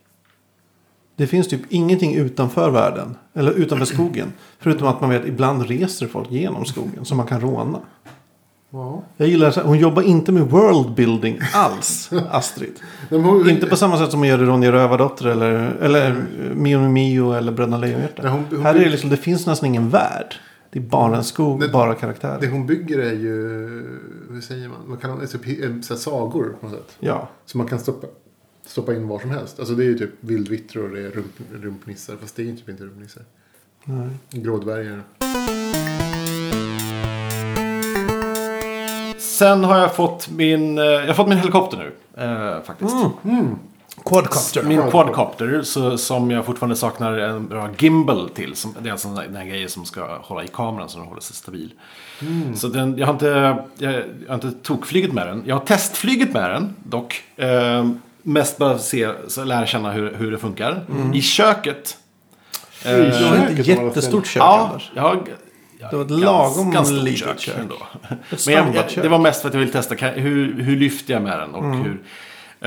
Det finns typ ingenting utanför världen. Eller utanför skogen. Förutom att man vet ibland reser folk genom skogen. Som man kan råna. Ja. Jag gillar här, hon jobbar inte med worldbuilding alls. Astrid. Hon- Inte på samma sätt som hon gör i Ronja Rövardotter. Eller, eller Mio Mio eller Bröderna Lejonhjärta. Här är det liksom, det finns nästan ingen värld. Det är bara en skog, Det- bara karaktärer. Det hon bygger är ju, hur säger man? man kan, alltså, eh, så här, sagor på något sätt. Ja. Så man kan stoppa, stoppa in var som helst. Alltså det är ju typ vildvittror och det är rump, rumpnissar. Fast det är ju typ inte rumpnissar. Nej. Grådvärgar. Sen har jag fått min, eh, jag har fått min helikopter nu. Eh, faktiskt. Quadcopter. Min quadcopter så, som jag fortfarande saknar en bra gimbal till. Som, det är alltså den här grejen som ska hålla i kameran så den håller sig stabil. Så den, jag, har inte, jag, jag har inte tokflygit med den. Jag har testflygit med den dock. Eh, mest bara se, så lära känna hur, hur det funkar. I köket. I Det var var jättestort kök Ja, Anders. jag Det var ett lagom stort litet kök. ändå. Ett Men jag, jag, det var mest för att jag ville testa kan, hur, hur lyfter jag med den och Mm. hur...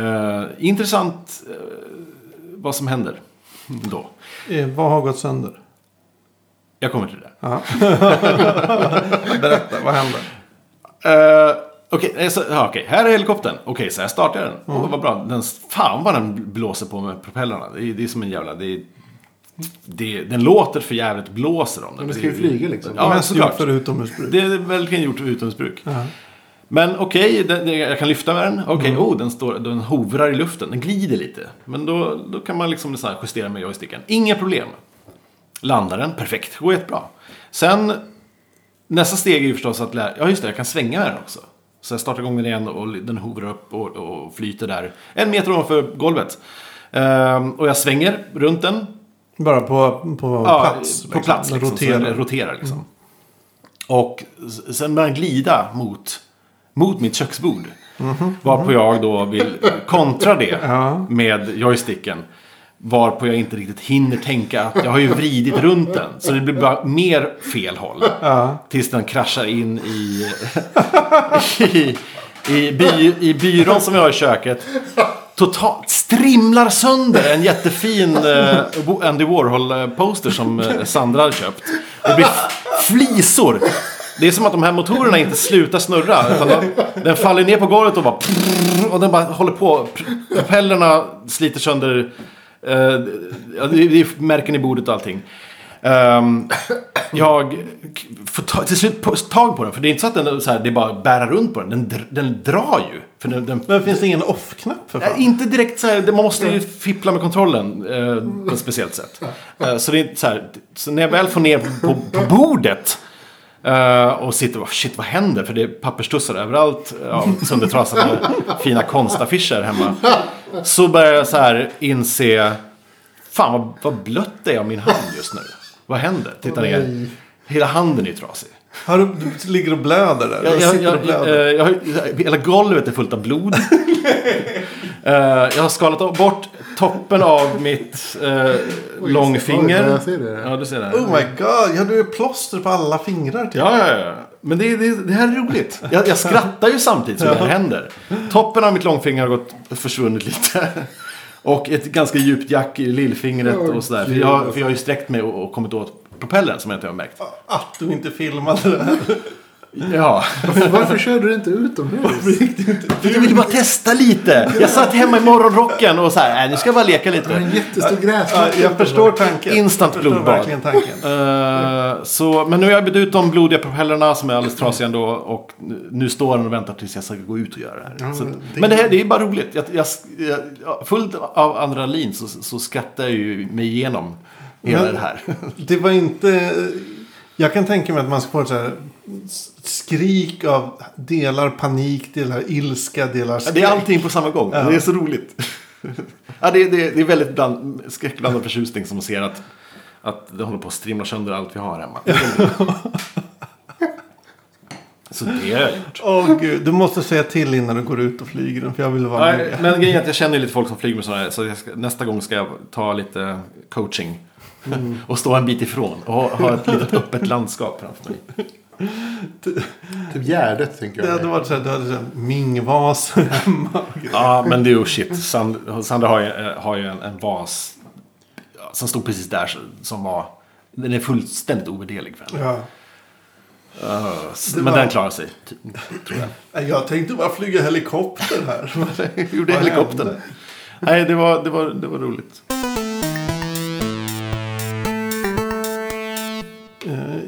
eh, intressant eh, vad som händer då. Eh, vad har gått sönder? Jag kommer till det. Berätta, vad hände? Uh, Okej, eh, så- ja, okej, här är helikoptern. Okej, så här startar jag den. Mm. Åh, vad bra. Den, fan vad den blåser på med propellrarna. Det är, det är som en jävla... Det är, det, den låter för jävligt blåser om den. Men den ska ju flyga liksom. Ja, gjort såklart. för utomhusbruk. Det är verkligen gjort för utomhusbruk. Ja. Men okej, den- jag kan lyfta med den. Okej, Mm. oh, den, står, den hovrar i luften. Den glider lite. Men då, då kan man liksom så justera med joysticken. Inga problem. Landar den, perfekt. Går jättebra. Sen, nästa steg är ju förstås att lära... Ja, just det, jag kan svänga med den också. Så jag startar igång den igen och den hovrar upp och, och flyter där. En meter ovanför golvet. Ehm, och jag svänger runt den. Bara på, på Ja, plats. På liksom. plats liksom. Roterar. Så den roterar liksom. Och s- sen börjar den glida mot, mot mitt köksbord. Varpå jag då vill kontra det Ja. med joysticken. Varpå jag inte riktigt hinner tänka att jag har ju vridit runt den. Så det blir bara mer fel håll. Ja. Tills den kraschar in i, i, i, by, i byrån som jag har i köket. Totalt strimlar sönder en jättefin eh, Andy Warhol-poster som eh, Sandra hade köpt. Det blir flisor. Det är som att de här motorerna inte slutar snurra. Utan de, den faller ner på golvet och bara... Och den bara håller på. Propellerna sliter sönder. Ja, det är märken i bordet och allting. Ehm, jag får ta, till slut på, tag på den. För det är inte så att den så här, det bara att bära runt på den. Den, den drar ju. För den, den, Men finns det ingen off-knapp för Nej, fan? inte direkt så här, man måste ju fippla med kontrollen eh, på ett speciellt sätt. Eh, så det är så här, så när jag väl får ner på, på bordet eh, och sitter och shit vad händer? För det är papperstussar överallt av söndertrasade fina konstaffischer hemma. Så börjar jag så här inse, fan vad, vad blött det är av min hand just nu. Vad händer? Titta ner. Hela handen är trasig. Har du, du ligger och blöder där. Jag, jag, sitter och jag, blöder. jag, jag, har- hela golvet är fullt av blod. Eh, jag har skalat bort toppen av mitt eh, långfinger. Oj, jag ser det. Ja, du ser det. Oh my god, ja du är plåster på alla fingrar typ. Ja, ja, ja. Men det, det, det här är roligt. Jag, jag skrattar ju samtidigt som det här händer. Toppen av mitt långfinger har gått försvunnit lite. Och ett ganska djupt jack i lillfingret och sådär. För jag, för jag har ju sträckt mig och, och kommit åt propellern som jag inte har märkt. Att du inte filmade det här. Ja, Varför, varför körde du inte utomhus? för jag ville bara testa lite. Jag satt hemma i morgonrocken och så här, nej, nu ska jag bara leka Det var en lite. jättestor Ja, gräsmatta. jag förstår tanken. Instant Jag förstår blodbad. tanken. Eh, så, men nu har jag bytt ut de blodiga propellrarna som är alldeles trasiga ändå. Och nu står den och väntar tills jag ska gå ut och göra det här. Ja, så, men det- Men det här det är bara roligt. Jag, jag, jag, jag, fullt av adrenalin så, så skrattar jag ju mig igenom hela Men- det här. Det var inte... Jag kan tänka mig att man ska få ett så här skrik av delar panik, delar ilska, delar Ja, skräck. det är allting på samma gång. Ja. Det är så roligt. ja, det, det, det är väldigt bland, skräckblandad förtjusning som ser att, att det håller på att strimla sönder allt vi har hemma. Så det. Åh gud, du måste säga till innan du går ut och flyger den. För jag vill vara Nej, med. men grejen är att jag känner lite folk som flyger med sådana här. Så ska, nästa gång ska jag ta lite coaching. och stå en bit ifrån. Och ha, ha ett litet öppet landskap framför mig. Typ Gärdet tänker Det jag. hade varit så här, du hade så här mingvas hemma. Ja, men det är ju shit. Sand, Sandra har ju, eh, har ju en, en vas som stod precis där. Som var... Den är fullständigt ovärderlig för henne. Ja. Uh, Det men var- den klarar sig, tror jag. Jag tänkte bara flyga helikopter här. Gjorde helikoptern. Nej, det var, det, var, det var roligt.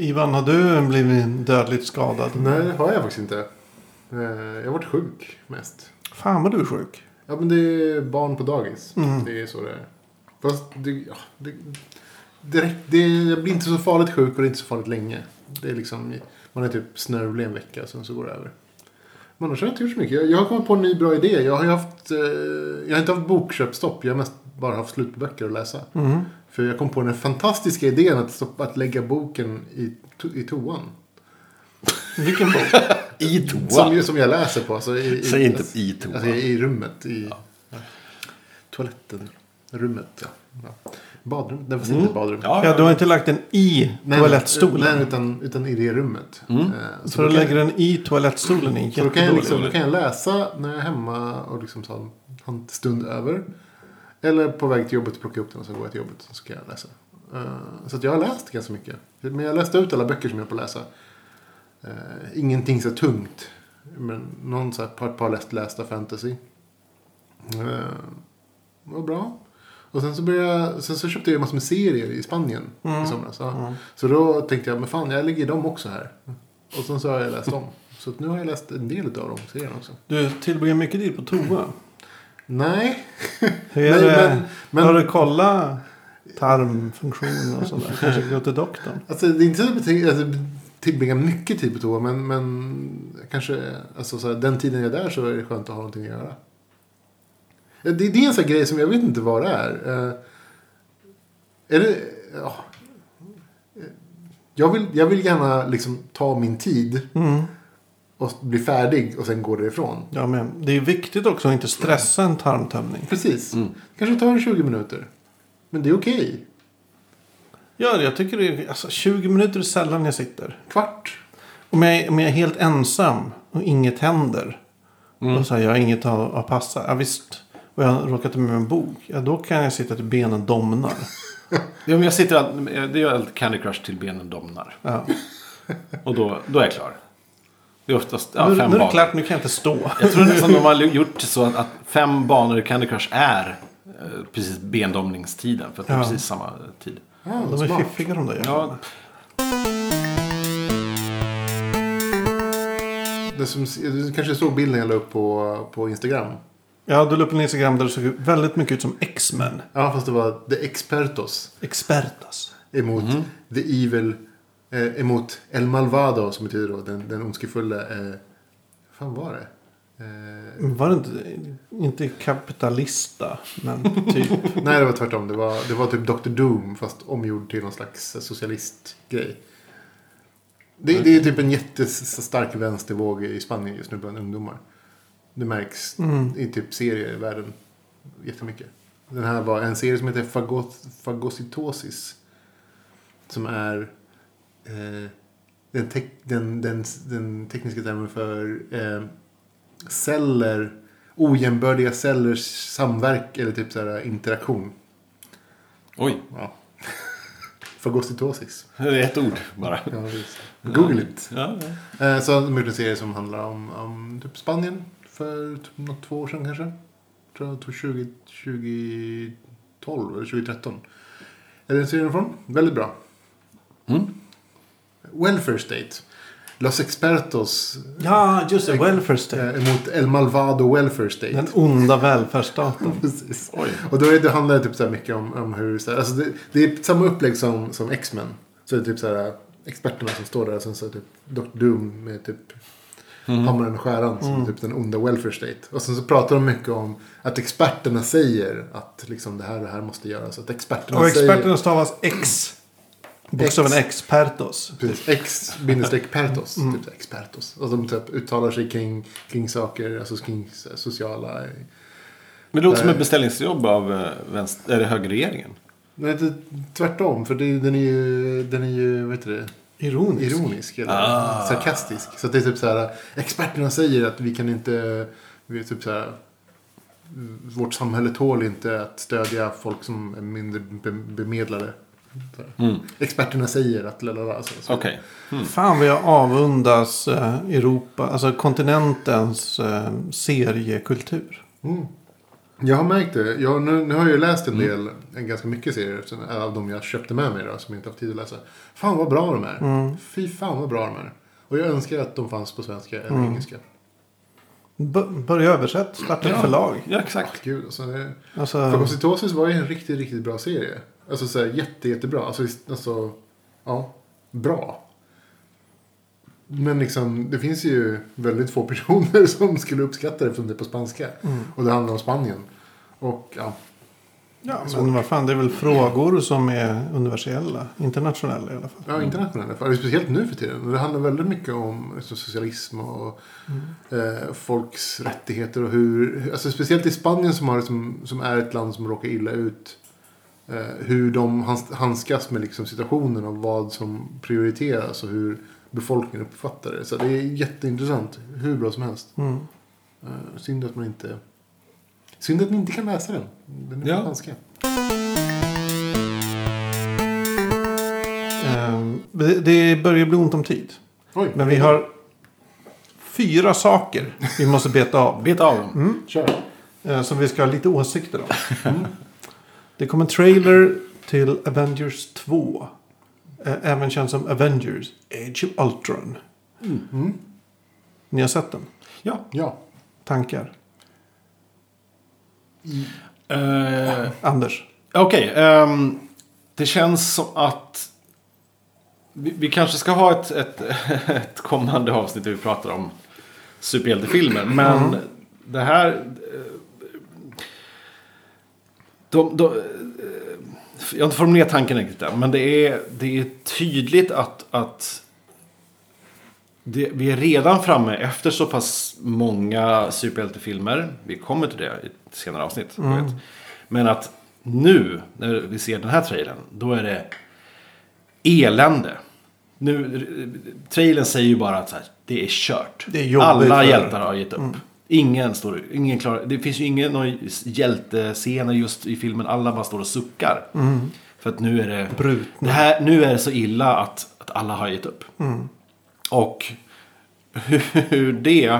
Ivan, har du blivit dödligt skadad? Nej, det har jag faktiskt inte. Eh, Jag har varit sjuk mest. Fan vad du är sjuk. Ja, men det är barn på dagis. Mm. Det är så det är. Fast det, ja, det, direkt, det, jag blir inte så farligt sjuk och det är inte så farligt länge. Det är liksom, man är typ snörvlig en vecka, sen så går det över. Men annars har jag inte gjort så mycket. Jag, jag har kommit på en ny bra idé. Jag har ju haft, eh, jag har inte haft bokköpstopp. Jag har mest bara haft slut på böcker att läsa. Mm. För jag kom på den fantastiska idén att, stoppa, att lägga boken i, to, i toan. Vilken bok? I toa. Som, som jag läser på. Alltså i, i, Säg inte alltså, i toa. Alltså i rummet. I ja. toaletten. Rummet, ja. ja. Badrum. Nej, fast inte badrum. Ja, Ja, du har inte lagt den i Nej, toalettstolen. Nej, utan, utan i det rummet. Mm. Eh, så Så då du lägger den i toalettstolen är så då kan, jag liksom, då kan jag läsa när jag är hemma och liksom har en stund över. Eller på väg till jobbet plocka upp den och så går jag till jobbet och så kan jag läsa. Eh, så jag har läst ganska mycket. Men jag läste ut alla böcker som jag på att läsa. Eh, ingenting så tungt. Men någon så här par, par läst, lästa fantasy. Uh, var bra. Och sen så, började jag, sen så köpte jag massor med serier i Spanien Mm. i somras. Ja. Så då tänkte jag, men fan jag lägger dem också här. Och sen så har jag läst dem. Så nu har jag läst en del av de serierna också. Du tillbringar mycket tid på toa. Nej. Hur är Nej, det? men- men- Har du kollat tarmfunktion och sådär? Kanske gå till doktorn? Alltså det är inte så att jag alltså, tillbringa mycket tid på toa. Men, men kanske alltså, så här, den tiden jag är där så är det skönt att ha någonting att göra. Det, det är en sån här grej som jag vet inte vad det är. Eh, är det... Ja. Jag vill, jag vill gärna liksom ta min tid Mm. Och bli färdig och sen gå därifrån. Ja, men det är viktigt också att inte stressa en tarmtömning. Precis. Mm. Kanske tar en 20 minuter. Men det är okej. Ja, jag tycker det är, alltså, 20 minuter är sällan jag sitter. Kvart. Om jag, är- om jag är helt ensam och inget händer. Mm. Och så här, jag har inget att, att passa. Ja, visst. Och jag har råkat med en bok. Ja, då kan jag sitta till benen domnar. Ja, men jag sitter all- det gör alltid Candy Crush till benen domnar. Ja. Och då, då är jag klar. Det är oftast ja, nu, fem nu är det klart, nu kan jag inte stå. Jag tror nästan de har gjort så att, att fem banor i Candy Crush är eh, precis bendomningstiden. För att det är Ja. precis samma tid. Ja, De är smart. fiffiga de där Ja, jävlarna. Det som, du kanske såg bilden jag la upp på, på Instagram. Ja, du la upp en Instagram där det såg väldigt mycket ut som X-Men. Ja, fast det var The Expertos. Expertas. Emot The Evil. Eh, emot El Malvado som betyder då den, den ondskefulla. Eh, fan var det? Eh, Var det inte, inte kapitalista, men typ. nej, det var tvärtom. Det var, det var typ Dr. Doom fast omgjord till någon slags socialistgrej. Det, det är typ en jättestark vänstervåg i Spanien just nu bland ungdomar. Det märks Mm. i typ serier i världen jättemycket. Den här var en serie som heter Fagos, Fagocitosis. Som är eh, den, tek, den, den, den tekniska termen för eh, celler, ojämbördiga cellers samverk eller typ så här interaktion. Oj, Ja. Fagocitosis. det är ett ord bara. Ja. Google it. Ja, ja. Eh, så de gjort en serie som handlar om, om typ Spanien för typ något två år sedan kanske. Jag tror jag tog 20, 2012 eller 2013. Är det en serie från? Väldigt bra. Mm. Welfare State. Los Expertos Ja, just det. Welfare State. eh, mot El Malvado Welfare State. Den onda välfärdsstaten. Precis. Oj. Och då är det, handlar det typ så här mycket om, om hur... Så här, alltså det, det är samma upplägg som, som X-Men. Så det är typ så här experterna som står där och sen så typ Dr. Doom med typ hammaren och skäran som är typ den onda welfare state. Och sen så pratar de mycket om att experterna säger att liksom det här och det här måste göras. Att experterna Och säger... experterna stavas X. Bokstaven. Precis, X bindestreck pertos. Mm. Typ expertos. Och de typ uttalar sig kring, kring saker, alltså kring sociala... Men det låter som ett beställningsjobb av eh, vänster, är det högerregeringen. Nej, det, tvärtom. För det, den är ju, den är ju, vad heter det? Ironisk. ironisk eller Ah. sarkastisk. Så det är typ så här, experterna säger att vi kan inte, vi är typ så här, vårt samhälle tål inte att stödja folk som är mindre be, bemedlade. Mm. Experterna säger att lalala. Så, så. Okej. Mm. Fan vad jag avundas eh, Europa, alltså kontinentens eh, seriekultur. Mm. Jag har märkt det. Jag, nu, nu har jag ju läst en del, en ganska mycket serier av de jag köpte med mig då, som jag inte haft tid att läsa. Fan vad bra de är. Fy fan vad bra de är. Och jag önskar att de fanns på svenska eller engelska. B- börja översätt, starta ett Ja. förlag. Ja, exakt. Gud, alltså, det, Alltså, Fagocitosis var ju en riktigt, riktigt bra serie. Alltså så här, jätte, jättebra. Alltså, alltså, ja, bra. Men liksom, det finns ju väldigt få personer som skulle uppskatta det eftersom det är på spanska. Och det handlar om Spanien. Och ja, ja, men vad fan, det är väl frågor som är universella, internationella i alla fall. ja internationella. För, speciellt nu för tiden. Det handlar väldigt mycket om alltså, socialism och eh, folks rättigheter. Och hur, alltså, speciellt i Spanien som, har, som, som är ett land som råkar illa ut. Eh, hur de handskas med liksom, situationen och vad som prioriteras och hur befolkningen uppfattar det. Så det är jätteintressant. Hur bra som helst. Mm. Eh, synd att man inte... Synd att ni inte kan läsa den. Den är Ja. på spanska. Ehm, det, börjar bli ont om tid. Oj, Men vi har fyra saker vi måste beta av. Beta av dem. Kör. eh, som vi ska ha lite åsikter om. Det kommer en trailer till Avengers 2. eh, Även känd som Avengers Age of Ultron. Mm. Ni har sett den? Ja. Ja. Tankar? Eh, Anders? Okej, ehm, det känns som att vi, vi kanske ska ha ett, ett, ett kommande avsnitt där vi pratar om superhjältefilmer. Men det här... De, de, eh, jag har inte formulerat tanken riktigt än. Men det är, det är tydligt att, att det, vi är redan framme efter så pass många superhjältefilmer. Vi kommer till det i ett senare avsnitt. vet. Men att nu, när vi ser den här trailern, då är det elände. Nu, trailern säger ju bara att här, det är kört. Det är Alla hjältar har gett upp. Ingen står, ingen klar, det finns ju ingen någon hjältescener just i filmen. Alla bara står och suckar. För att nu är det, det här, nu är det så illa att, att alla har gett upp. Och hur det...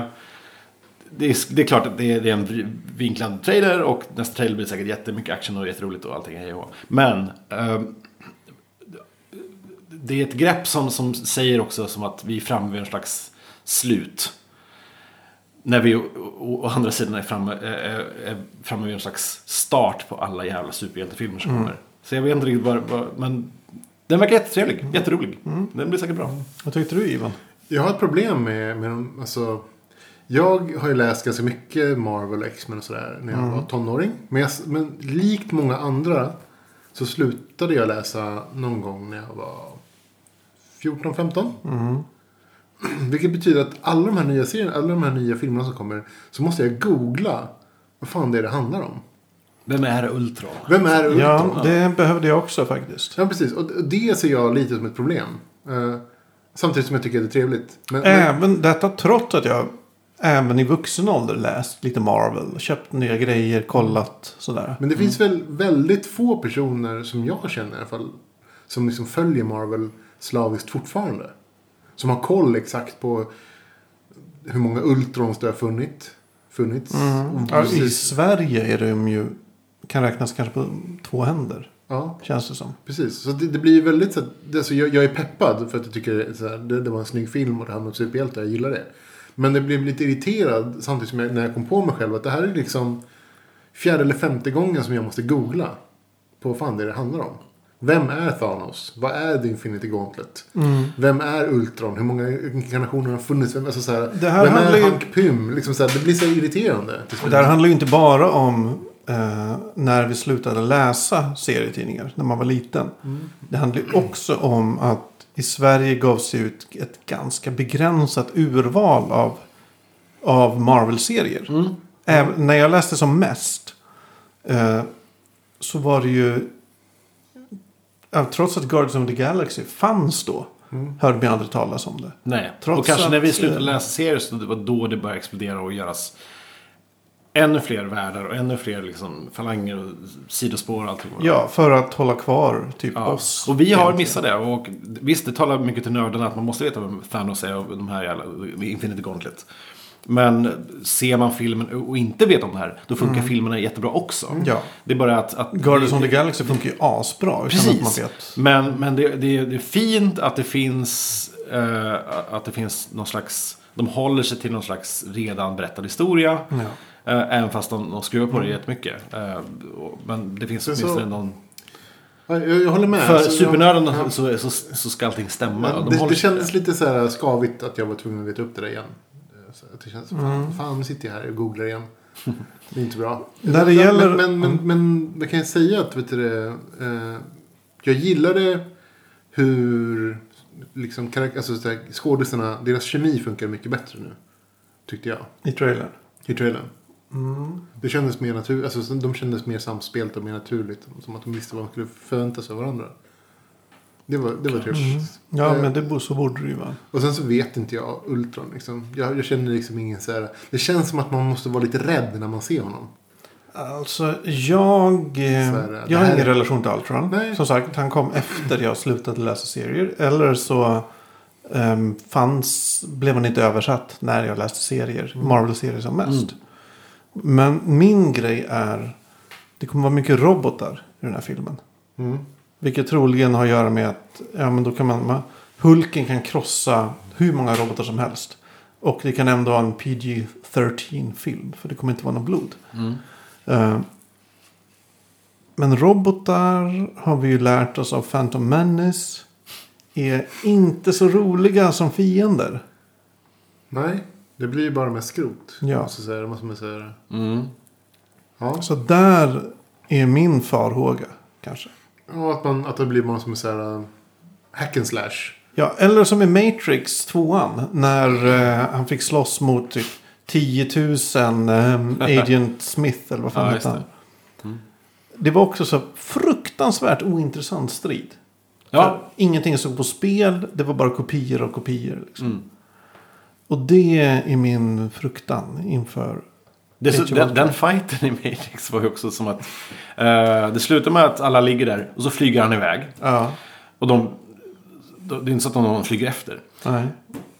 Det är, det är klart att det är, det är en vinklad trailer och nästa trailer blir säkert jättemycket action och jätteroligt och allting. hej och. Men ehm, det är ett grepp som, som säger också som att vi är framme vid en slags slut. När vi å, å, andra sidan är framme, är, är, framme vid en slags start på alla jävla superhjältefilmer som kommer. Så jag vet inte riktigt vad, vad men den verkar jättetrevlig, jätterolig. Den blir säkert bra. Vad tyckte du Ivan? Jag har ett problem med, med alltså, Jag har ju läst ganska mycket Marvel och X-Men och sådär när jag var tonåring. Men, jag, men likt många andra så slutade jag läsa någon gång när jag var 14-15. Vilket betyder att alla de här nya serierna, alla de här nya filmerna som kommer så måste jag googla vad fan det är det handlar om. Vem är Ultron? Vem är Ultron? Ja, det behövde jag också faktiskt. Ja, precis. Och det ser jag lite som ett problem. Eh, samtidigt som jag tycker det är trevligt. Men, men, Även detta trots att jag även i vuxen ålder läst lite Marvel. Köpt nya grejer, kollat sådär. men det finns väl väldigt få personer som jag känner i alla fall. Som liksom följer Marvel slaviskt fortfarande. Som har koll exakt på hur många Ultrons det har funnit, funnits. Mm. Ja, I Sverige är de ju, kan räknas kanske på två händer. ja, Känns det som. precis. Så det, det blir väldigt så att, det- alltså jag, jag är peppad för att jag tycker så här, det, det var en snygg film och det handlar om superhjältar. Jag gillar det. Men det blev lite irriterad samtidigt som jag, när jag kom på mig själv att det här är liksom fjärde eller femte gången som jag måste googla på vad fan det, är det handlar om. Vem är Thanos? Vad är The Infinity Gauntlet? Vem är Ultron? Hur många inkarnationer har funnits? Vem, alltså så här, Det här vem är ju- Hank Pym? Liksom så här, det blir så irriterande. Det här handlar ju inte bara om eh, när vi slutade läsa serietidningar när man var liten. Det handlar ju också om att i Sverige gavs ut ett ganska begränsat urval av, av Marvel-serier. Även när jag läste som mest eh, så var det ju trots att Guardians of the Galaxy fanns då hörde vi aldrig talas om det. Nej. Trots och kanske att, när vi slutade eh, läsa serier så det var då det började explodera och göras ännu fler världar och ännu fler liksom, falanger och sidospår och allting. Ja, för att hålla kvar typ Ja. oss. Och vi har missat det. Och visst, det talar mycket till nördarna att man måste veta vem Thanos är och de här jävla Infinity Gauntlet. Men ser man filmen och inte vet om det här, då funkar filmerna jättebra också. Mm. Ja. Det är bara att... att Guardians of the Galaxy funkar ju asbra Precis. Men, men det, det, det är fint att det finns eh, att det finns någon slags... De håller sig till någon slags redan berättad historia. Ja. Eh, även fast de, de skruvar på det jättemycket. Eh, men det finns Sen så- åtminstone någon... Ja, jag, jag håller med. För Så jag- supernördarna ja. så, så, så ska allting stämma. De det, det kändes lite så här skavigt att jag var tvungen att veta upp det där igen. Att det känns, Mm. fan, fan nu sitter jag här och googlar igen. Det är inte bra. När det men, gäller- Men, men, men, vad kan jag säga att vet du, eh, jag gillade hur liksom, alltså, skådisarna, deras kemi funkar mycket bättre nu. Tyckte jag. I trailern. I trailern. Mm. Det kändes mer naturligt. Alltså, de kändes mer samspelt och mer naturligt. Som att de visste vad de skulle förvänta sig av varandra. Det var, det var trevligt. Ja, Eh, men det, så borde det ju vara. och sen så vet inte jag Ultron. Liksom. Jag, jag känner liksom ingen så här. Det känns som att man måste vara lite rädd när man ser honom. Alltså, jag... Eh, Så är det. jag har här ingen är- relation till Ultron. Nej. Som sagt, han kom efter jag slutade läsa serier. Eller så ehm, fanns, blev han inte översatt när jag läste serier. Mm. Marvel-serier som mest. Men min grej är... Det kommer vara mycket robotar i den här filmen. Mm. Vilket troligen har att göra med att ja, men då kan man, man, Hulken kan krossa hur många robotar som helst. Och det kan ändå vara en PG-13-film. För det kommer inte vara något blod. Mm. Eh, men robotar har vi ju lärt oss av Phantom Menace. Är inte så roliga som fiender. Nej, det blir ju bara med skrot. Ja. Måste säga, måste man säga. Mm. Ja. Så där är min farhåga kanske. Ja att, man, att det blir bara som en så här uh, hack and slash. Ja, eller som i Matrix 2 När eh, han fick slåss mot typ 10 000 eh, Agent Smith. Eller vad fan Ja, hette han. det. Mm. Det var också så fruktansvärt ointressant strid. Ja. För Ingenting stod på spel. Det var bara kopior och kopior. Liksom. Mm. Och det är min fruktan inför... Det, så, den, den fighten i Matrix var ju också som att... eh, det slutar med att alla ligger där och så flyger han iväg. Ja, Och de... de det är inte så att någon flyger efter. nej.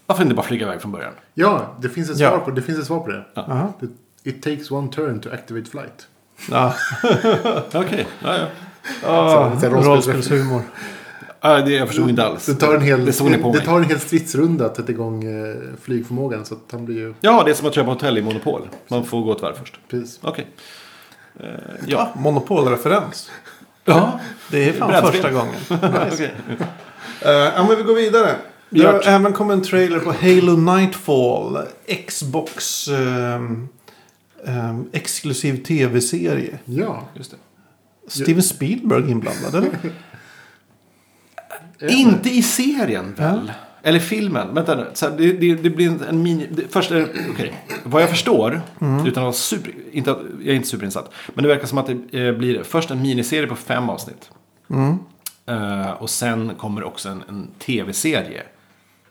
Varför inte bara flyga iväg från början? Ja, det finns ett Ja. svar på det. Finns ett svar på det. Aha. Det- It takes one turn to activate flight. Ja, Okej, ja, ja. ah, Så- så rollspels- rollspelshumor. Ja. det, Jag förstod inte alls. Det tar en hel, Det det mig. tar en hel stridsrunda att sätta igång eh, flygförmågan. Så att han blir ju... Ja, det är som att köpa hotell i Monopol. Man får gå ett varv först. Precis. Okej. Eh, Ja, ja. monopolreferens. Ja. Det är fan Brädspel. första gången. Uh, ja, men vi går vidare. Det har även kommit en trailer på Halo Nightfall. Xbox ehm, ehm, exklusiv tv-serie. Ja. Just det. Steven Spielberg inblandad eller? Eh, Inte i serien väl? Eller filmen. Vänta nu. Så här, det, det, det blir en, en mini... Det, först är det, okej. Vad jag förstår, Mm. utan att vara super... Inte, jag är inte superinsatt. Men det verkar som att det eh, blir först en miniserie på fem avsnitt. Mm. Eh, och sen kommer också en, en tv-serie.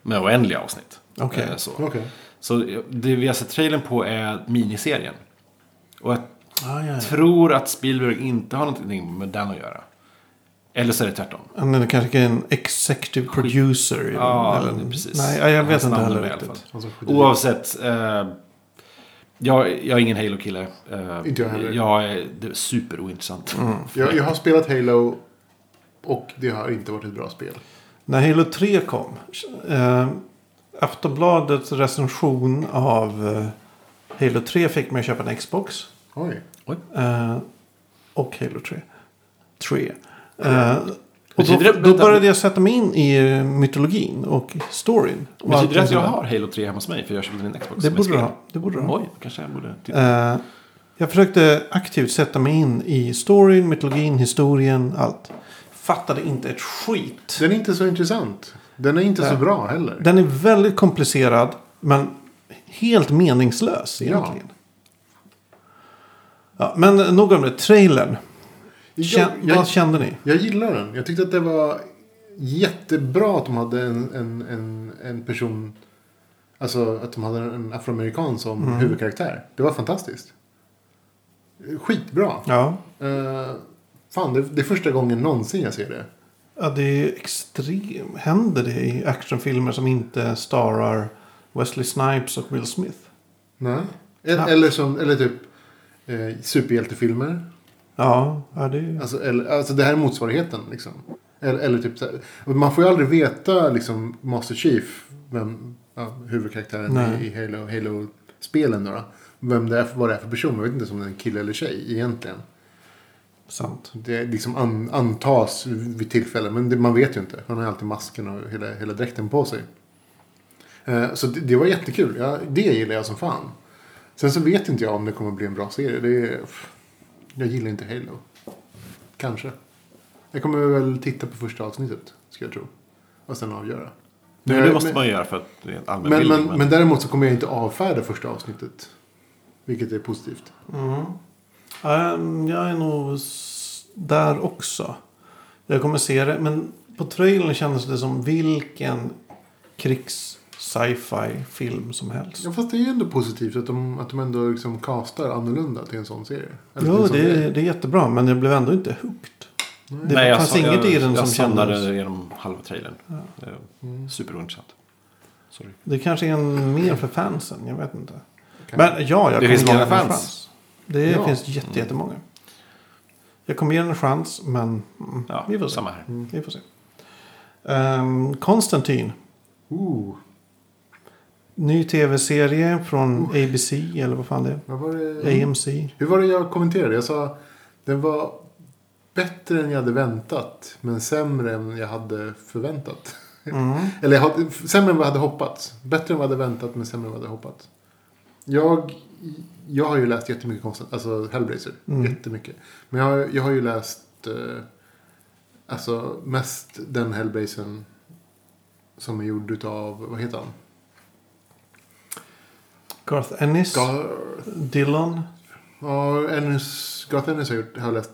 Med oändliga avsnitt. Okej. Eh, så. Okej. så det vi har sett trailern på är miniserien. Och jag Ah, ja, ja. tror att Spielberg inte har någonting med den att göra. Eller så är det tvärtom. Han är kanske en executive producer. Ja, eller, är precis. Nej, jag vet inte heller riktigt. Alltså, Oavsett. Eh, jag, jag är ingen Halo-kille. Eh, Inte jag heller. Jag är det är superointressant. Mm. jag, jag har spelat Halo. Och det har inte varit ett bra spel. När Halo 3 kom. Eh, Aftonbladets recension av eh, Halo 3 fick mig att köpa en Xbox. Oj. Eh, och Halo 3. 3. Eh, och då, det- då började jag sätta mig in i eh, mytologin och storyn. Och Betyder det att jag har Halo 3 hemma hos mig? För jag köpte min Xbox. Det borde du ha. Det borde du ha. Oj, kanske jag borde titta. Eh, jag försökte aktivt sätta mig in i storyn, mytologin, historien, allt. Fattade inte ett skit. Den är inte så intressant. Den är inte så Nej. bra heller. Den är väldigt komplicerad, men helt meningslös Ja. egentligen. Ja, men nog om det. Trailern. Kän, Jag, vad jag, kände ni? jag gillar den. Jag tyckte att det var jättebra att de hade en, en, en, en person. Alltså att de hade en afroamerikan som Mm. huvudkaraktär. Det var fantastiskt. Skitbra. Ja, Uh, fan, det, det är första gången någonsin jag ser det. ja det är extremt. Händer det i actionfilmer som inte starar Wesley Snipes och Will Smith? Nej. Eller, Ja. eller, som, eller typ eh, superhjältefilmer. Ja, ja det är... Alltså, eller, alltså det här är motsvarigheten liksom. Eller, eller typ här, Man får ju aldrig veta liksom Master Chief. Vem, ja, huvudkaraktären Nej. i, i Halo, Halo-spelen då, då. Vem det är, vad det är för person. Man vet inte om det är en kille eller tjej egentligen. sant. Det liksom an, antas vid tillfälle. Men det, man vet ju inte. Han har ju alltid masken och hela, hela dräkten på sig. Eh, så det, det var jättekul. Ja, det gillar jag som fan. Sen så vet inte jag om det kommer bli en bra serie. Det är, jag gillar inte Halo. Kanske. Jag kommer väl titta på första avsnittet. Ska jag tro. Och sen avgöra. Men Men- det måste men- man göra för att det är en Men, allmänbildning. men, men däremot så kommer jag inte avfärda första avsnittet. Vilket är positivt. Mm. Ehm, jag är nog där också. Jag kommer se det. Men på trailern kändes det som vilken krigs sci-fi film som helst. Ja, fast det är ju ändå positivt att de, att de ändå liksom castar annorlunda till en sån serie. Eller Jo, sån det, är- det är jättebra. Men jag blev ändå inte hooked. Det Nej, jag fanns sa- inget jag, i den jag som kändes... genom halva trailern. Ja. Mm. Superointressant. Sorry. Det kanske är en mer för fansen. Jag vet inte. Kan- Men ja, jag Det kommer finns många fans. chans. Det Ja. finns jätte, jättemånga. Jag kommer ge den en chans, men mm, Ja, vi får se. samma här. Vi får se. Um, Konstantin. Ooh, Ny tv-serie från ABC eller vad fan det är. vad var det? AMC. Hur var det jag kommenterade? Jag sa den var bättre än jag hade väntat. Men sämre än jag hade förväntat. Mm. Eller jag hade, sämre än vad jag hade hoppats. Bättre än vad jag hade väntat men sämre än vad jag hade hoppats. Jag, jag har ju läst jättemycket konstant, alltså Hellblazer. Mm. Jättemycket. Men jag, har- jag har ju läst eh, alltså mest den Hellblazern som är gjord utav, vad heter han? Garth Ennis. Gar- Dillon. Ja, Ennis, Garth Ennis har, gjort, har läst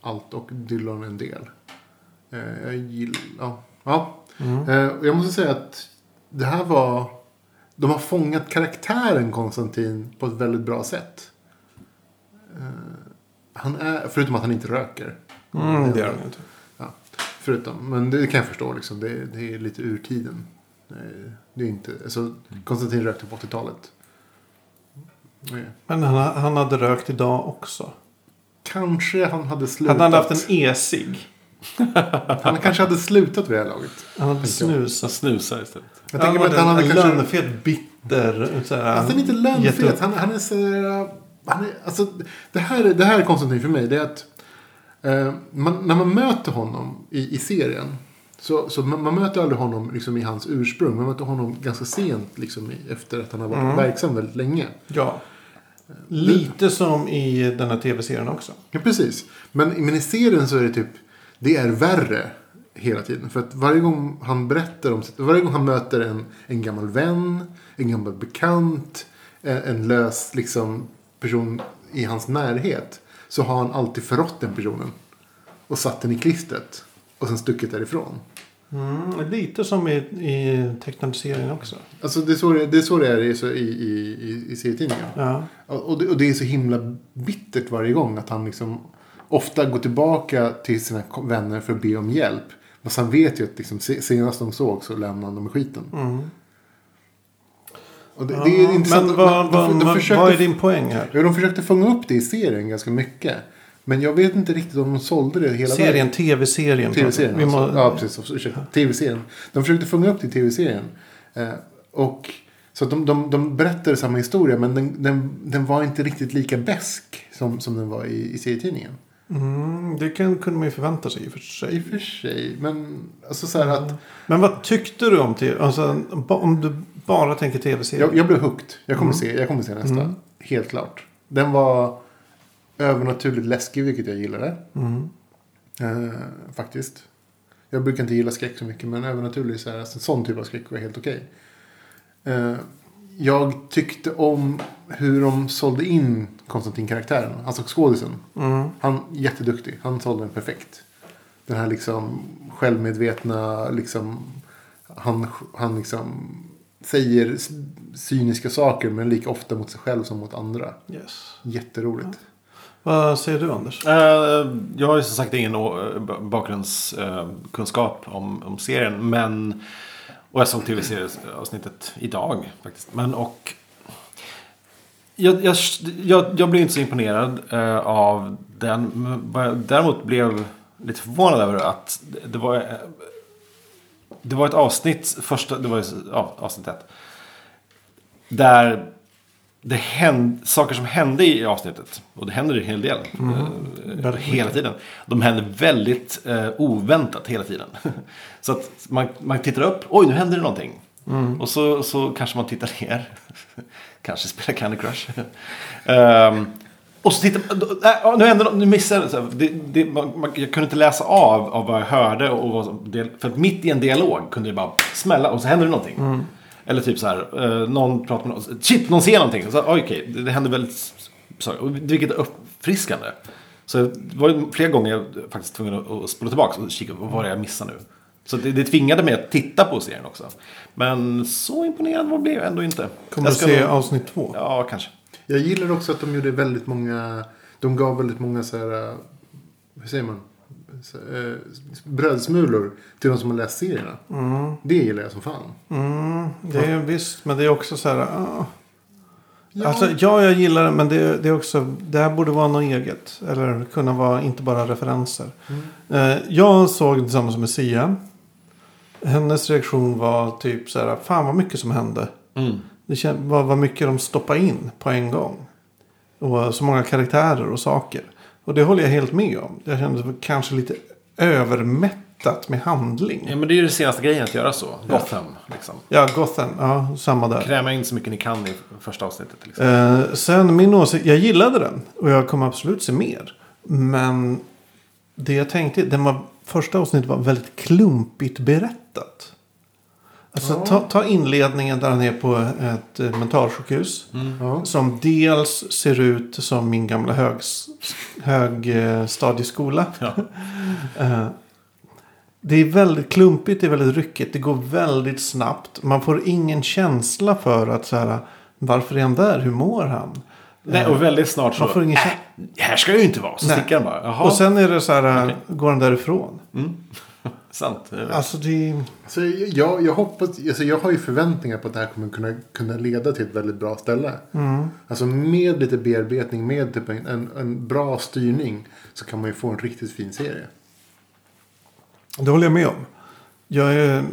allt och Dillon en del. Eh, jag gillar, ja. ja. Mm. Eh, jag måste säga att det här var, de har fångat karaktären Konstantin på ett väldigt bra sätt. Eh, han är, förutom att han inte röker. Mm, det gör han inte. Ja, förutom, men det kan jag förstå liksom. Det, det är lite ur tiden. Eh, Det är inte, alltså, Konstantin rökte på 80-talet. Eh, Men han, han hade rökt idag också. Kanske han hade slutat. Han hade haft en e-cigg. Han kanske hade slutat vid det här laget. Han hade snusat. Snusar istället. Jag Han tänker mig hade att han hade en kanske... lönefet, bitter. Så här, Alltså, han är inte lönnfet. Han, han är så här, han är, alltså, det, här, är- det här är Konstantin för mig. Det är att eh, man, när man möter honom i, i serien. Så, så man, man möter aldrig honom liksom, i hans ursprung. Man möter honom ganska sent liksom, i, efter att han har varit Mm. verksam väldigt länge. Ja. Lite som i den här tv-serien också. Ja, precis. Men, men i serien så är det typ, det är värre hela tiden. För att varje gång han berättar om sitt, varje gång han möter en, en gammal vän, en gammal bekant, en, en lös liksom, person i hans närhet. Så har han alltid förrått den personen. Och satt den i klistret. Och sen stuckit därifrån. Mm, lite som i, i tecknade serien också. Alltså det är så det, det, är, så det är i, i, i, serietidningen. Ja. Och det, och det är så himla bittert varje gång att han liksom ofta går tillbaka till sina vänner för att be om hjälp. Men han vet ju att liksom, se- senast de såg så lämnade han dem i skiten. Mm. Och det, det är intressant. Men vad, de, de, de, vad, försökte, vad är din poäng här? ja, de försökte fånga upp det i serien ganska mycket. Men jag vet inte riktigt om de sålde det hela Serien, vägen. tv-serien. Tv-serien Vi må, alltså. Ja, precis. Ursäkta. Tv-serien. De försökte fånga upp det i tv-serien. Eh, och så att de, de, de berättade samma historia men den, den, den var inte riktigt lika besk som, som den var i, i serietidningen. Mm, det kan, kunde man ju förvänta sig i och för I sig. och för sig. Men alltså så här att Men vad tyckte du om tv? Alltså, om du bara tänker tv-serien. jag, jag blev hooked. Jag kommer, se, jag kommer se nästa. Mm. Helt klart. Den var övernaturligt läskig vilket jag gillade. Mm. Eh, faktiskt. Jag brukar inte gilla skräck så mycket men övernaturlig så här, alltså, en sån typ av skräck var helt okej. Eh, jag tyckte om hur de sålde in Konstantin-karaktären. Alltså skådisen. Mm. Han jätteduktig. Han sålde den perfekt. Den här liksom självmedvetna liksom. Han, han liksom säger cyniska saker men lika ofta mot sig själv som mot andra. Yes. Jätteroligt. Vad säger du Anders? Eh, jag har ju som sagt ingen bakgrundskunskap om, om serien. Men, och jag såg tv-serieavsnittet idag faktiskt. Men och... Jag, jag, jag, jag blev inte så imponerad eh, av den. Men blev jag Däremot blev lite förvånad över att det- var... Eh, det var ett avsnitt, första, det var ju, ja, avsnitt ett. Där det hände, saker som hände i avsnittet. Och det händer en hel del. eh, Väldigt hela tiden. De händer väldigt eh, oväntat hela tiden. så att man, man tittar upp. Oj, nu händer det någonting. Och så, så kanske man tittar ner. kanske spelar Candy Crush. Ehm, och så tittar man. ja, nu händer. Nu missade jag. Det, det, man, man, jag kunde inte läsa av, av vad jag hörde. Och det, för att mitt i en dialog kunde det bara smälla. Och så händer det någonting. Eller typ så här. eh, någon pratar med någon. Shit, någon ser någonting. Så, okej, det, det händer väldigt. Så, och vilket är uppfriskande. Så det var flera gånger jag faktiskt tvungen att, att spola tillbaka och kika vad var det jag missade nu. Så det, det tvingade mig att titta på serien också. Men så imponerad var blev jag ändå inte. Kommer du Jag ska se nog- avsnitt två? Ja, kanske. Jag gillar också att de gjorde väldigt många. De gav väldigt många så här. eh, Hur säger man? Eh, brödsmulor till de som har läst serierna. Det gillar jag som fan. Mm, det är visst, men det är också så här. ah. Ja. Alltså, ja, jag gillar det, men det, det är också. Det här borde vara något eget. Eller kunna vara inte bara referenser. Eh, jag såg tillsammans med Sia. Hennes reaktion var typ så här. Fan vad mycket som hände. Mm. Det var vad mycket de stoppade in på en gång. Och så många karaktärer och saker. Och det håller jag helt med om. Jag kände det kanske lite övermättat med handling. Ja, men det är ju den senaste grejen att göra så. Gotham, liksom. Ja, Gotham. Ja, samma där. Kräma in så mycket ni kan i första avsnittet. Liksom. Eh, sen min åsikt, jag gillade den. Och jag kommer absolut se mer. Men det jag tänkte, den var, första avsnittet var väldigt klumpigt berättat. Alltså Ja. ta, ta inledningen där han är på ett eh, mentalsjukhus. Ja. Som dels ser ut som min gamla högs, högstadieskola. Ja. Eh, det är väldigt klumpigt, det är väldigt ryckigt, det går väldigt snabbt. Man får ingen känsla för att så här, varför är han där, hur mår han? Nej, och väldigt snart så. Man får ingen äh, här ska jag ju inte vara. Så Nej. sticker han bara. Jaha, Och sen är det så här, Okej. går han därifrån? Sant. Alltså det Så jag, jag hoppas, alltså jag har ju förväntningar på att det här kommer kunna, kunna leda till ett väldigt bra ställe. Alltså med lite bearbetning, med typ en, en, en bra styrning så kan man ju få en riktigt fin serie. Det håller jag med om. Jag, är,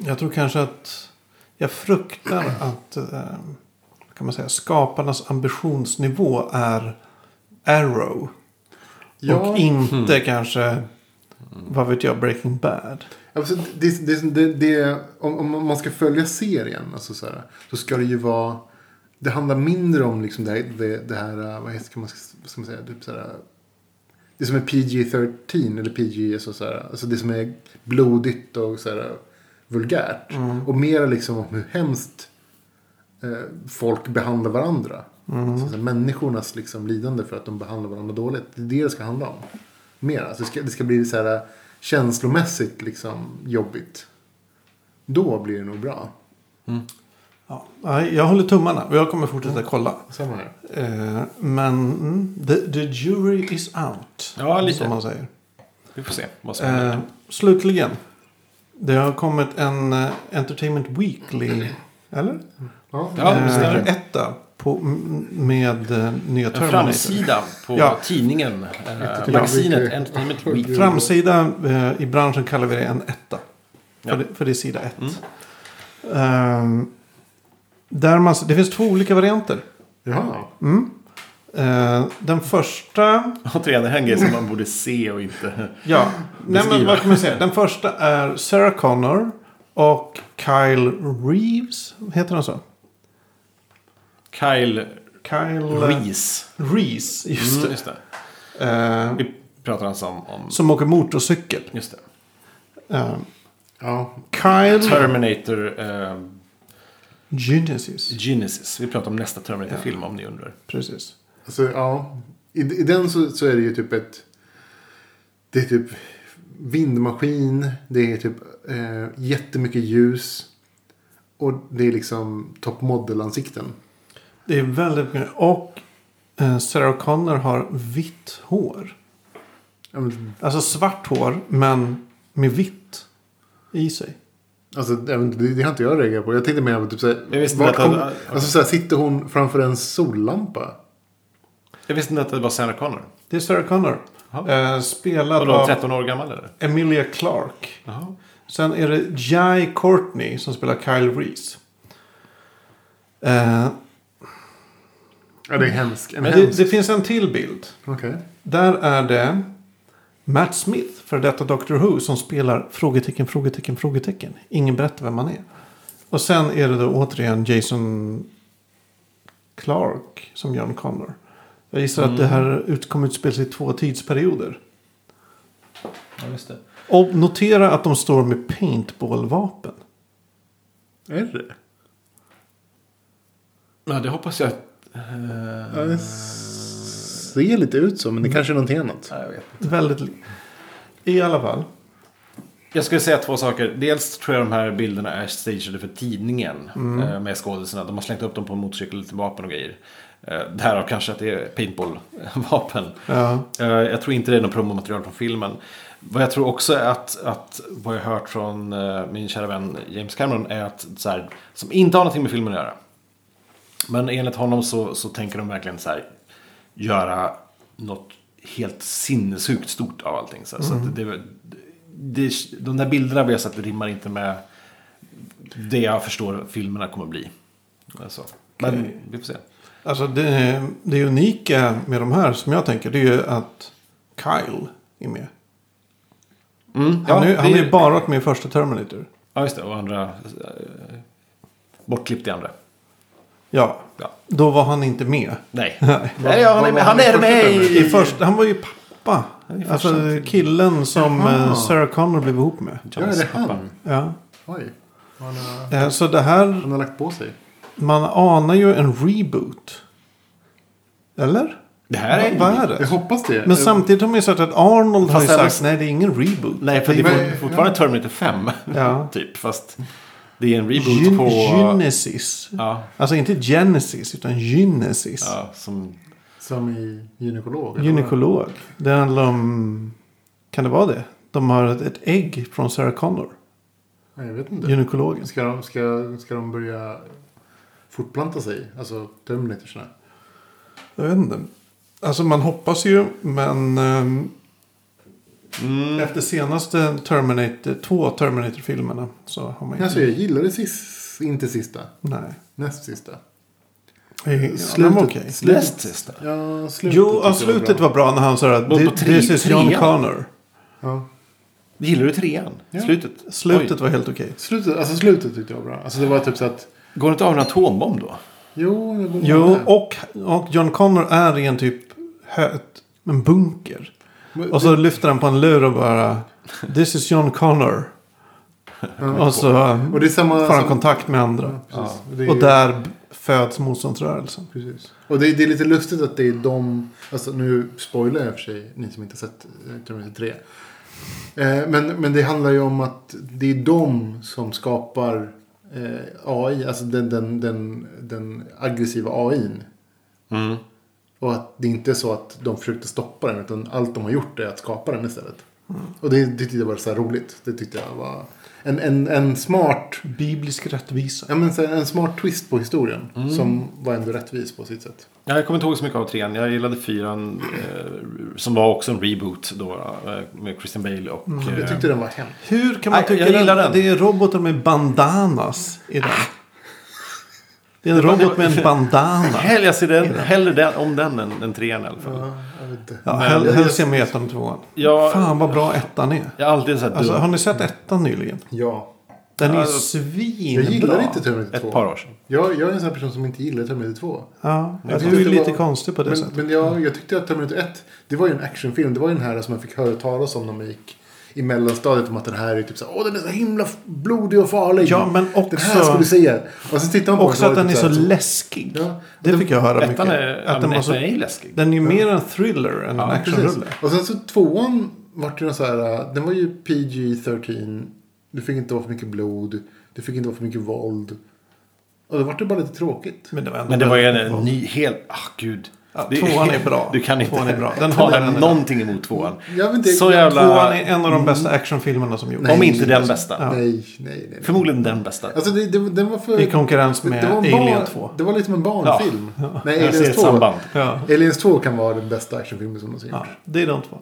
jag tror kanske att jag fruktar att eh, kan man säga, skaparnas ambitionsnivå är Arrow. Och inte kanske, vad vet jag, Breaking Bad. Alltså, det, det, det, det, om, om man ska följa serien alltså så, här, så ska det ju vara... Det handlar mindre om liksom det, här- det, det här, vad heter, man, ska man säga, typ så här, det som är PG-13 eller PG, alltså, så här, alltså det som är blodigt och så här, vulgärt. Och mer liksom om hur hemskt eh, folk behandlar varandra. Så, så här, människornas liksom, lidande för att de behandlar varandra dåligt. Det är det det ska handla om. Mer. Alltså, det, ska, det ska bli så här, känslomässigt liksom, jobbigt. Då blir det nog bra. Ja. Nej, Jag håller tummarna och jag kommer fortsätta kolla. Samma här. Eh, men mm, the, the jury is out. Ja, lite. Som man säger. Vi får se vad som händer. Eh, slutligen. Det har kommit en eh, Entertainment Weekly. Eller? Ja, Ja, det stämmer. etta. På, med eh, nya En Terminator. framsida på Ja. tidningen. Entertainment magasinet. Entertainment Weekly. Framsida eh, i branschen kallar vi det en etta. För, Ja. Mm. det, för det är sida ett. Ehm, där man, det finns två olika varianter. Jaha. Eh, den första... Återigen, det här är en grej som man borde se och inte... Ja, nej, men vad kan man säga? Den första är Sarah Connor och Kyle Reeves. Heter han så? Kyle Kyle Reese. Reese, just Mm, det. just det. Eh, Vi pratar alltså om... om som åker motorcykel. just det. Eh, Ja. Kyle Terminator eh, Genesis. Genesis. Vi pratar om nästa Terminator-film om ni undrar. Precis. Alltså, ja. I, I den så, så är det ju typ ett... Det är typ vindmaskin. Det är typ eh, jättemycket ljus. Och det är liksom top model-ansikten. Det är väldigt mycket. Och eh, Sarah Connor har vitt hår. Men, Alltså svart hår, men med vitt i sig. Alltså, det, det har inte jag reagerat på. Jag tänkte mer på typ såhär. Jag visste vart inte att- kom, att- alltså såhär, sitter hon framför en sollampa? Jag visste inte att det var Sarah Connor. Det är Sarah Connor. Eh, spelad Vadå, av 13 år gammal eller? Emilia Clarke. Sen är det Jai Courtney som spelar Kyle Reese. Eh, Ja, det är hemskt. Men det, hemsk. det finns en till bild. Okej. Där är det Matt Smith, för detta Doctor Who, som spelar frågetecken, frågetecken, frågetecken. Ingen berättar vem man är. Och sen är det då återigen Jason Clark som John Connor. Jag gissar att det här ut, kommer utspela sig i två tidsperioder. Ja, just det. Och notera att de står med paintballvapen. Är det Ja, det hoppas jag. Ja, det ser lite ut så, men det kanske är någonting annat. Ja, jag vet. Väldigt li- I alla fall. Jag skulle säga två saker. Dels tror jag de här bilderna är stagade för tidningen. eh, Med skådisarna. De har slängt upp dem på en motorcykel, lite vapen och grejer. Eh, Därav kanske att det är paintball-vapen. Ja. Eh, Jag tror inte det är något promomaterial från filmen. Vad jag tror också är att, att vad jag har hört från min kära vän James Cameron är att så här, som inte har någonting med filmen att göra. Men enligt honom så, så tänker de verkligen så här göra något helt sinnessjukt stort av allting. Så, så att det, det, det, de där bilderna vi har sett rimmar inte med det jag förstår filmerna kommer bli. Alltså. Men vi får se. Alltså det, det unika med de här som jag tänker det är ju att Kyle är med. Mm, Han, är, han är ju bara varit med i första Terminator. Ja, just det. Och andra... Eh, bortklippt i andra. Ja, Ja. då var han inte med. Nej. Nej. Nej, ja, han är med, han är med I i... första, han var ju pappa. Alltså killen som Jaha. eh, Sarah Connor blev ihop med. Ja, är det han? Ja. Oj. Han har, Eh, Så det här, han har lagt på sig. man anar ju en reboot. Eller? Det här är... Vad är Jag det? hoppas det. Men samtidigt har man ju sagt att Arnold har ju Fast sagt nej det är ingen reboot. Nej, för det är fort- fortfarande Terminator 5. Ja. typ, fast det är en reboot Gen- på... Genesis. Ja, Alltså inte Genesis utan Genesis. ja, som... Som i gynekolog. Gynekolog. Det handlar om... Kan det vara det? De har ett, ett ägg från Sarah Connor. jag vet inte. Gynekologen. Ska de, ska, ska de börja fortplanta sig? Alltså Terminatorsna? Jag vet inte. Alltså man hoppas ju men... ehm, Mm. Efter senaste Terminator, två Terminator-filmerna så har man ju... Alltså jag gillade sis, inte sista. Nej. Näst sista. Ja, Slutet- var okej. slutet- Näst sista. Ja, slutet Jo, ja, slutet bra. var bra när han sa att På- på "Thi- tre- this is John trean." Connor. Ja. Gillar du trean? Ja. Slutet? Slutet Oj. var helt okej. Slutet, alltså slutet tyckte jag var bra. Alltså det var typ så att... Går det inte av en atombomb då? Jo, går Jo, och, och John Connor är i en typ hö, en bunker. Och så lyfter han på en lur och bara This is John Connor. Och så Och det är samma... får han som- kontakt med andra. Det är- Och där föds motståndsrörelsen. Precis. Och det, det är lite lustigt att det är de, alltså nu spoilar jag för sig, ni som inte har sett eh, Terminator 3. Eh, men, men det handlar ju om att det är de som skapar eh, AI, alltså den, den, den, den aggressiva AIn. Mm. Och att det inte är så att de försökte stoppa den, utan allt de har gjort är att skapa den istället. Och det, det tyckte jag var så här roligt. Det tyckte jag var en, en, en smart Biblisk rättvisa. Ja, men en smart twist på historien. Som var ändå rättvis på sitt sätt. Ja, Jag kommer inte ihåg så mycket av trean. Jag gillade fyran. Eh, som var också en reboot då. Eh, med Christian Bale och... Jag eh, tyckte den var hemsk. Hur kan man Nej, tycka jag gillar den. det är robotar med bandanas i den? Det är en robot med en bandana. Hell, jag ser den, hellre den, om den än, än trean i alla fall. Ja, jag vet inte. Ja, hell- helst jag med ettan och tvåan. Ja, Fan vad bra ettan är. Jag har alltid sett Alltså, har ni sett ettan nyligen? Ja. Den är Ja, svinbra. Jag gillar inte Terminator 2. Ett par år sedan. Jag, jag är en sån här person som inte gillar Terminator 2. Ja, Jag du tyckte är lite var- konstig på det Men, sättet. men jag, jag tyckte att Terminator 1, det var ju en actionfilm. Det var ju den här som man fick höra talas om när man gick i mellanstadiet. Om att den här är typ så åh den är så himla blodig och farlig. Ja, men Den här ska också, du se. Och sen tittar man på också den att den är det så typ här, läskig. Ja. Det fick jag höra mycket. Är, att den, var så, är läskig. den är ju mer en thriller än en Ja, Precis. actionrulle. Och sen så tvåan vart ju så här, den var ju PG-13. Du fick inte vara för mycket blod. Du fick inte vara för mycket våld. Och då vart det bara lite tråkigt. Men det var, ändå Men det var ju en, en ny, helt... Ah, gud. Ja, Det- tvåan är bra. Du kan inte Tvåan är bra. Den än idag. någonting emot tvåan. Jag vet inte, Så jävla... Tvåan är en av de bästa actionfilmerna som gjorts. Nej. Om inte den bästa. Ja. Nej, nej, nej. nej. Förmodligen den bästa. Alltså det, det, den var för... I konkurrens med det var en Alien barn- 2. Det var liksom en barnfilm. Nej, Jag ser Aliens ett 2. samband. Ja. Aliens 2 kan vara den bästa actionfilmen som någonsin Ja, gjorts. det är de två.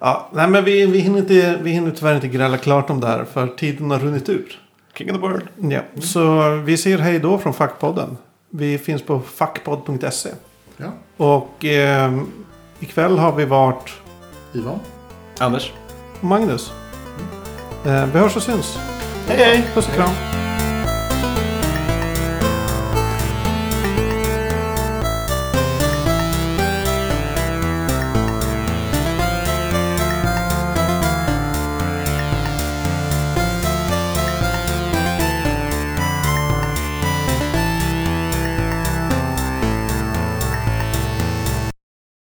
Ja, nej, men vi, vi, hinner inte, vi hinner tyvärr inte gräla klart om det här för tiden har runnit ut. King of the world. Ja, så vi säger hej då från Fackpodden. Vi finns på fackpodd.se. Ja. Och eh, ikväll har vi varit Ivan? Anders. Magnus. Eh, vi hörs och syns. Hej hej! Puss och kram.